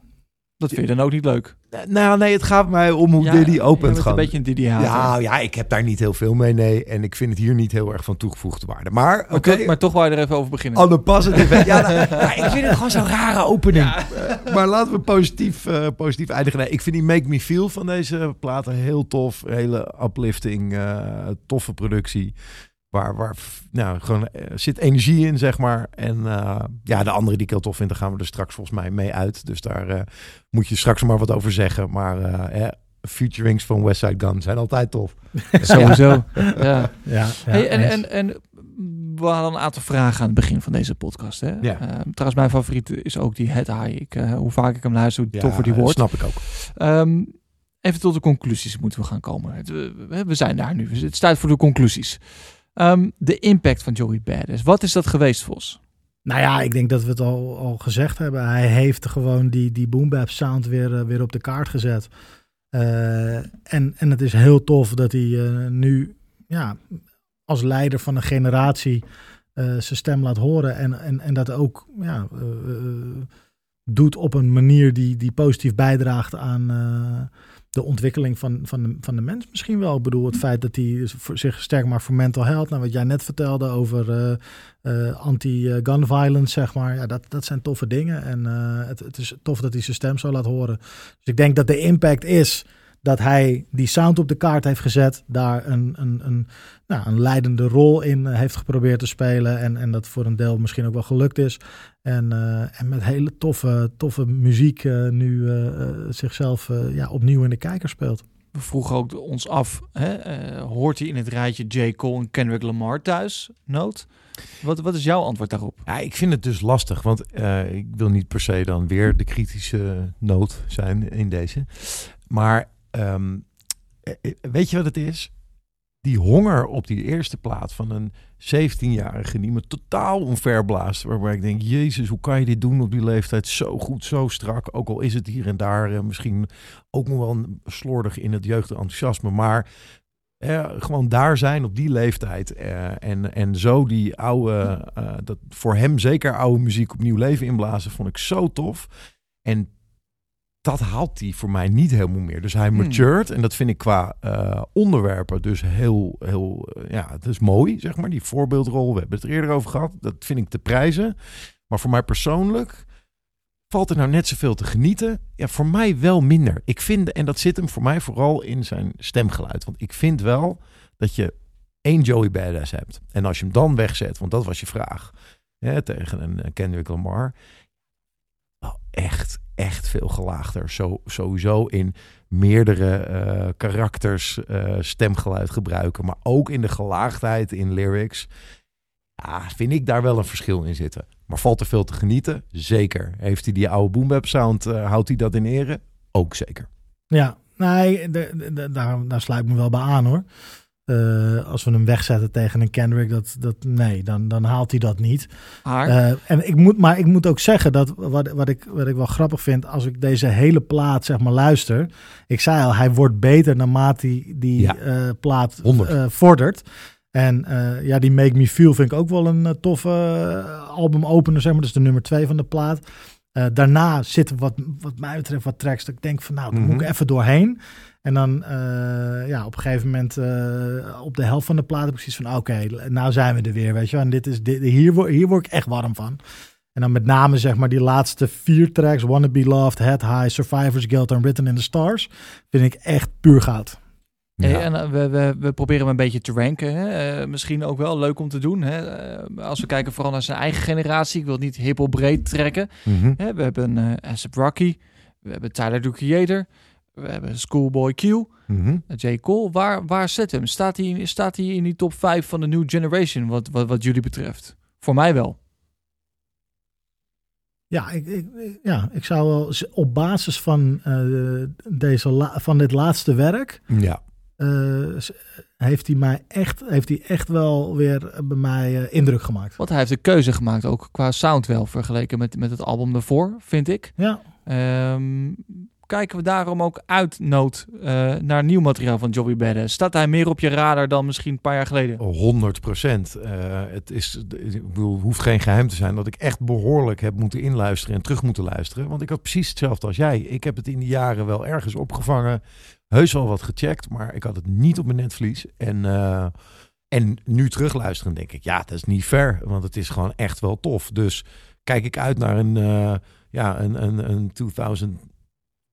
Dat vind je dan ook niet leuk. Nou, nee, het gaat mij om hoe Ja, Diddy opent gewoon. een beetje een Diddy hater. Ja, ja, ik heb daar niet heel veel mee, nee. En ik vind het hier niet heel erg van toegevoegde waarde. Maar, oké, Maar, toch, maar toch wou je er even over beginnen. the positive... ja, nou, ja, ik vind het gewoon zo'n rare opening. Eh, maar laten we positief, eh, positief eindigen. Nee, ik vind die Make Me Feel van deze platen heel tof. Hele uplifting, eh, toffe productie. Waar, waar nou, gewoon eh, zit energie in, zeg maar. En eh, ja, de andere die ik heel tof vind, daar gaan we er straks volgens mij mee uit. Dus daar eh, moet je straks maar wat over zeggen. Maar eh, featurings van West Side Gun zijn altijd tof. Sowieso. ja. Ja, ja, hey, en, en, en we hadden een aantal vragen aan het begin van deze podcast. Hè? Ja. Eh, trouwens, mijn favoriet is ook die Head High. Ik, hoe vaak ik hem luister, hoe toffer die Ja, wordt. snap ik ook. Ehm, even tot de conclusies moeten we gaan komen. Het, we, we- we zijn daar nu. Het is tijd voor de conclusies. Ehm, de impact van Joey Badass. Wat is dat geweest, Vos? Nou ja, ik denk dat we het al, al gezegd hebben. Hij heeft gewoon die, die boom sound weer, eh, weer op de kaart gezet. Eh, en, en het is heel tof dat hij eh, nu ja, als leider van een generatie zijn stem laat horen. En, en, en dat ook ja, doet op een manier die, die positief bijdraagt aan de ontwikkeling van, van, de, van de mens misschien wel. Ik bedoel, het feit dat hij zich sterk maakt voor mental health. Nou, wat jij net vertelde over eh, eh, anti-gun violence, zeg maar. Ja, dat, dat zijn toffe dingen. En eh, het, het is tof dat hij zijn stem zo laat horen. Dus ik denk dat de impact is dat hij die sound op de kaart heeft gezet. Daar een, een, een, nou, een leidende rol in eh, heeft geprobeerd te spelen. En, en dat voor een deel misschien ook wel gelukt is. En, eh, en met hele toffe, toffe muziek eh, nu zichzelf eh, ja, opnieuw in de kijker speelt. We vroegen ook ons af, hè, eh, hoort hij in het rijtje J. Cole en Kendrick Lamar thuis? Noot? Wat, wat is jouw antwoord daarop? Ja, ik vind het dus lastig, want eh, ik wil niet per se dan weer de kritische noot zijn in deze. Maar ehm, eh, eh, weet je wat het is? Die honger op die eerste plaat van een 17-jarige die me totaal onverblaast. Waarbij ik denk, jezus, hoe kan je dit doen op die leeftijd? Zo goed, zo strak. Ook al is het hier en daar eh, misschien ook nog wel slordig in het jeugdenthousiasme. Maar gewoon daar zijn op die leeftijd. en, en zo die oude, dat voor hem zeker oude muziek opnieuw leven inblazen, vond ik zo tof. En dat haalt hij voor mij niet helemaal meer. Dus hij Hmm. matured. En dat vind ik qua eh, onderwerpen dus heel, heel, eh, ja, het is mooi, zeg maar. Die voorbeeldrol, we hebben het er eerder over gehad. Dat vind ik te prijzen. Maar voor mij persoonlijk valt er nou net zoveel te genieten. Ja, voor mij wel minder. Ik vind, en dat zit hem voor mij vooral in zijn stemgeluid. Want ik vind wel dat je één Joey Badass hebt. En als je hem dan wegzet, want dat was je vraag, hè, tegen een eh, Kendrick Lamar. Wel echt, echt veel gelaagder. Zo, sowieso in meerdere eh, karakters eh, stemgeluid gebruiken. Maar ook in de gelaagdheid in lyrics. Vind ik daar wel een verschil in zitten. Maar valt er veel te genieten? Zeker. Heeft hij die oude boom bap sound, eh, houdt hij dat in ere? Ook zeker. Ja, nee, daar, daar sluit me wel bij aan hoor. Eh, als we hem wegzetten tegen een Kendrick, dat, dat, nee, dan, dan haalt hij dat niet. Eh, en ik moet, maar ik moet ook zeggen dat wat, wat, ik, wat ik wel grappig vind, als ik deze hele plaat zeg maar luister. Ik zei al, hij wordt beter naarmate die, die Ja. eh, plaat 100. eh, vordert. En eh, ja, die Make Me Feel vind ik ook wel een toffe eh, albumopener, zeg maar. Dat is de nummer twee van de plaat. Eh, daarna zitten wat, wat mij betreft wat tracks dat ik denk van nou, daar moet Mhm. ik even doorheen. En dan eh, ja, op een gegeven moment eh, op de helft van de plaat heb ik zoiets van oké, nou zijn we er weer, weet je wel. En dit is, dit, hier, word, hier word ik echt warm van. En dan met name zeg maar die laatste vier tracks, Wanna Be Loved, Head High, Survivor's Guild en Written in the Stars, vind ik echt puur goud. Hey, en eh, we, we, we proberen hem een beetje te ranken. Hè? Misschien ook wel leuk om te doen. Hè? Als we kijken vooral naar zijn eigen generatie. Ik wil het niet hippel breed trekken. Mhm. Hè? We hebben eh ASAP Rocky. We hebben Tyler, the Creator. We hebben Schoolboy Q. Mhm. J. Cole. Waar, waar zet hem? Staat hij, staat hij in die top 5 van de New Generation wat, wat, wat jullie betreft? Voor mij wel. Ja, ik, ik, ja, ik zou wel op basis van, eh, deze la- van dit laatste werk, Ja. eh, heeft, hij mij echt, heeft hij echt wel weer bij mij eh, indruk gemaakt. Want hij heeft een keuze gemaakt, ook qua sound wel, vergeleken met, met het album daarvoor, vind ik. Ja, Ehm, kijken we daarom ook uit nood eh, naar nieuw materiaal van Joey Badass? Staat hij meer op je radar dan misschien een paar jaar geleden? 100 procent. het is, ik bedoel, hoeft geen geheim te zijn dat ik echt behoorlijk heb moeten inluisteren en terug moeten luisteren. Want ik had precies hetzelfde als jij. Ik heb het in die jaren wel ergens opgevangen, heus wel wat gecheckt, maar ik had het niet op mijn netvlies. En, eh, en nu terugluisteren denk ik, ja, dat is niet fair, want het is gewoon echt wel tof. Dus kijk ik uit naar een, eh, ja, een, een, een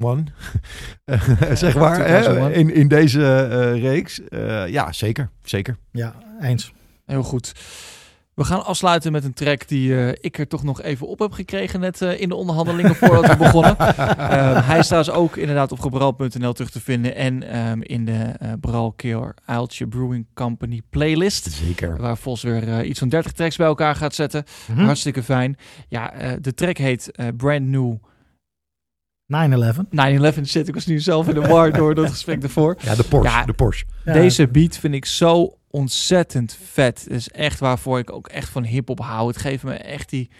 2001, zeg maar, hè, 2001. in, in deze eh, reeks. Eh, ja, zeker, zeker. ja, eens. Heel goed. We gaan afsluiten met een track die eh, ik er toch nog even op heb gekregen net eh, in de onderhandelingen voordat we begonnen. Ehm, hij is trouwens ook inderdaad op gebral.nl terug te vinden en ehm, in de eh Bral Keer Uiltje Brewing Company playlist. Zeker. Waar Vos weer iets van 30 tracks bij elkaar gaat zetten. Hm? Hartstikke fijn. Ja, eh, de track heet eh, Brand New 9-11. 9-11 zit. Ik was nu zelf in de war door dat gesprek ervoor. Ja, de Porsche. Ja, de Porsche. Ja, Deze beat vind ik zo ontzettend vet. Het is echt waarvoor ik ook echt van hip-hop hou. Het geeft me echt die,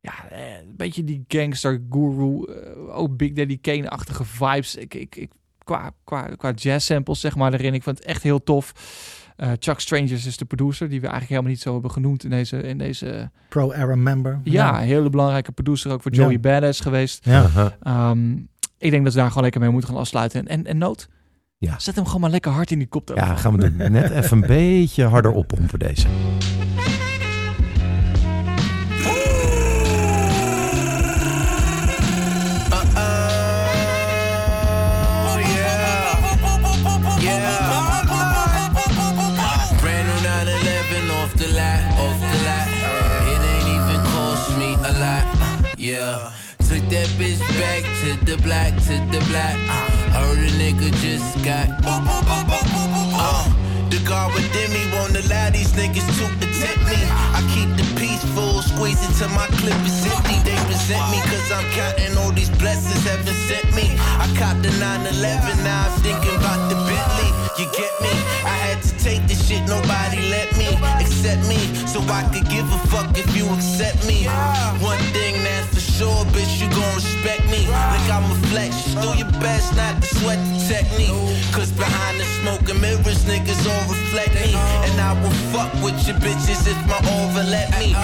ja, eh, een beetje die gangster guru, eh, ook Big Daddy Kane-achtige vibes. Ik, ik, ik, qua, qua, qua jazz samples, zeg maar, erin. Ik vind het echt heel tof. Eh, Chuck Strangers is de producer, die we eigenlijk helemaal niet zo hebben genoemd in deze, in deze Pro-era member. ja, hele belangrijke producer ook voor Joey Ja. Badass geweest. Ja. Uh-huh. Ehm, ik denk dat we daar gewoon lekker mee moeten gaan afsluiten. En, en Noot, Ja. zet hem gewoon maar lekker hard in die kop. Ja, gaan we doen. Net even een beetje harder oppompen deze. That bitch back to the block, to the block. Heard a nigga just got. Uh, the guard within me won't allow these niggas to protect me. I keep the peaceful, squeeze it till my clip is empty. They resent me cause I'm counting all these blessings heaven sent me. I caught the 911, now I'm thinking about the Bentley. You get me? I had to take this shit, nobody let me accept me. So I could give a fuck if you accept me. One thing that's for sure, bitch, you gon' respect me. Like I'm a flex, do your best not to sweat the technique. Cause behind the smoke and mirrors, niggas all reflect me. And I will fuck with your bitches if my over let me.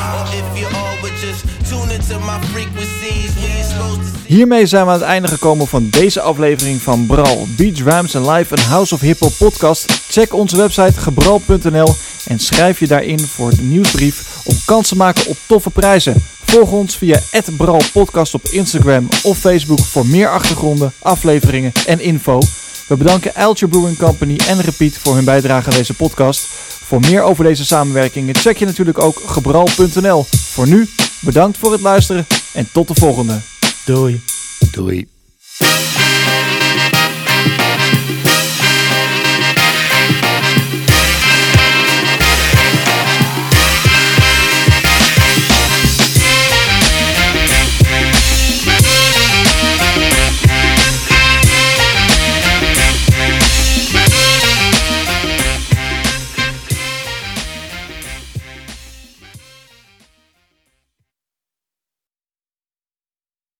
Hiermee zijn we aan het einde gekomen van deze aflevering van Bral, Beats, Rhymes and Live, een House of Hip Hop podcast. Check onze website gebral.nl en schrijf je daarin voor de nieuwsbrief om kans te maken op toffe prijzen. Volg ons via Bral Podcast op Instagram of Facebook voor meer achtergronden, afleveringen en info. We bedanken Eltje Brewing Company en Repeat voor hun bijdrage aan deze podcast. Voor meer over deze samenwerkingen check je natuurlijk ook gebral.nl. Voor nu, bedankt voor het luisteren en tot de volgende. Doei. Doei.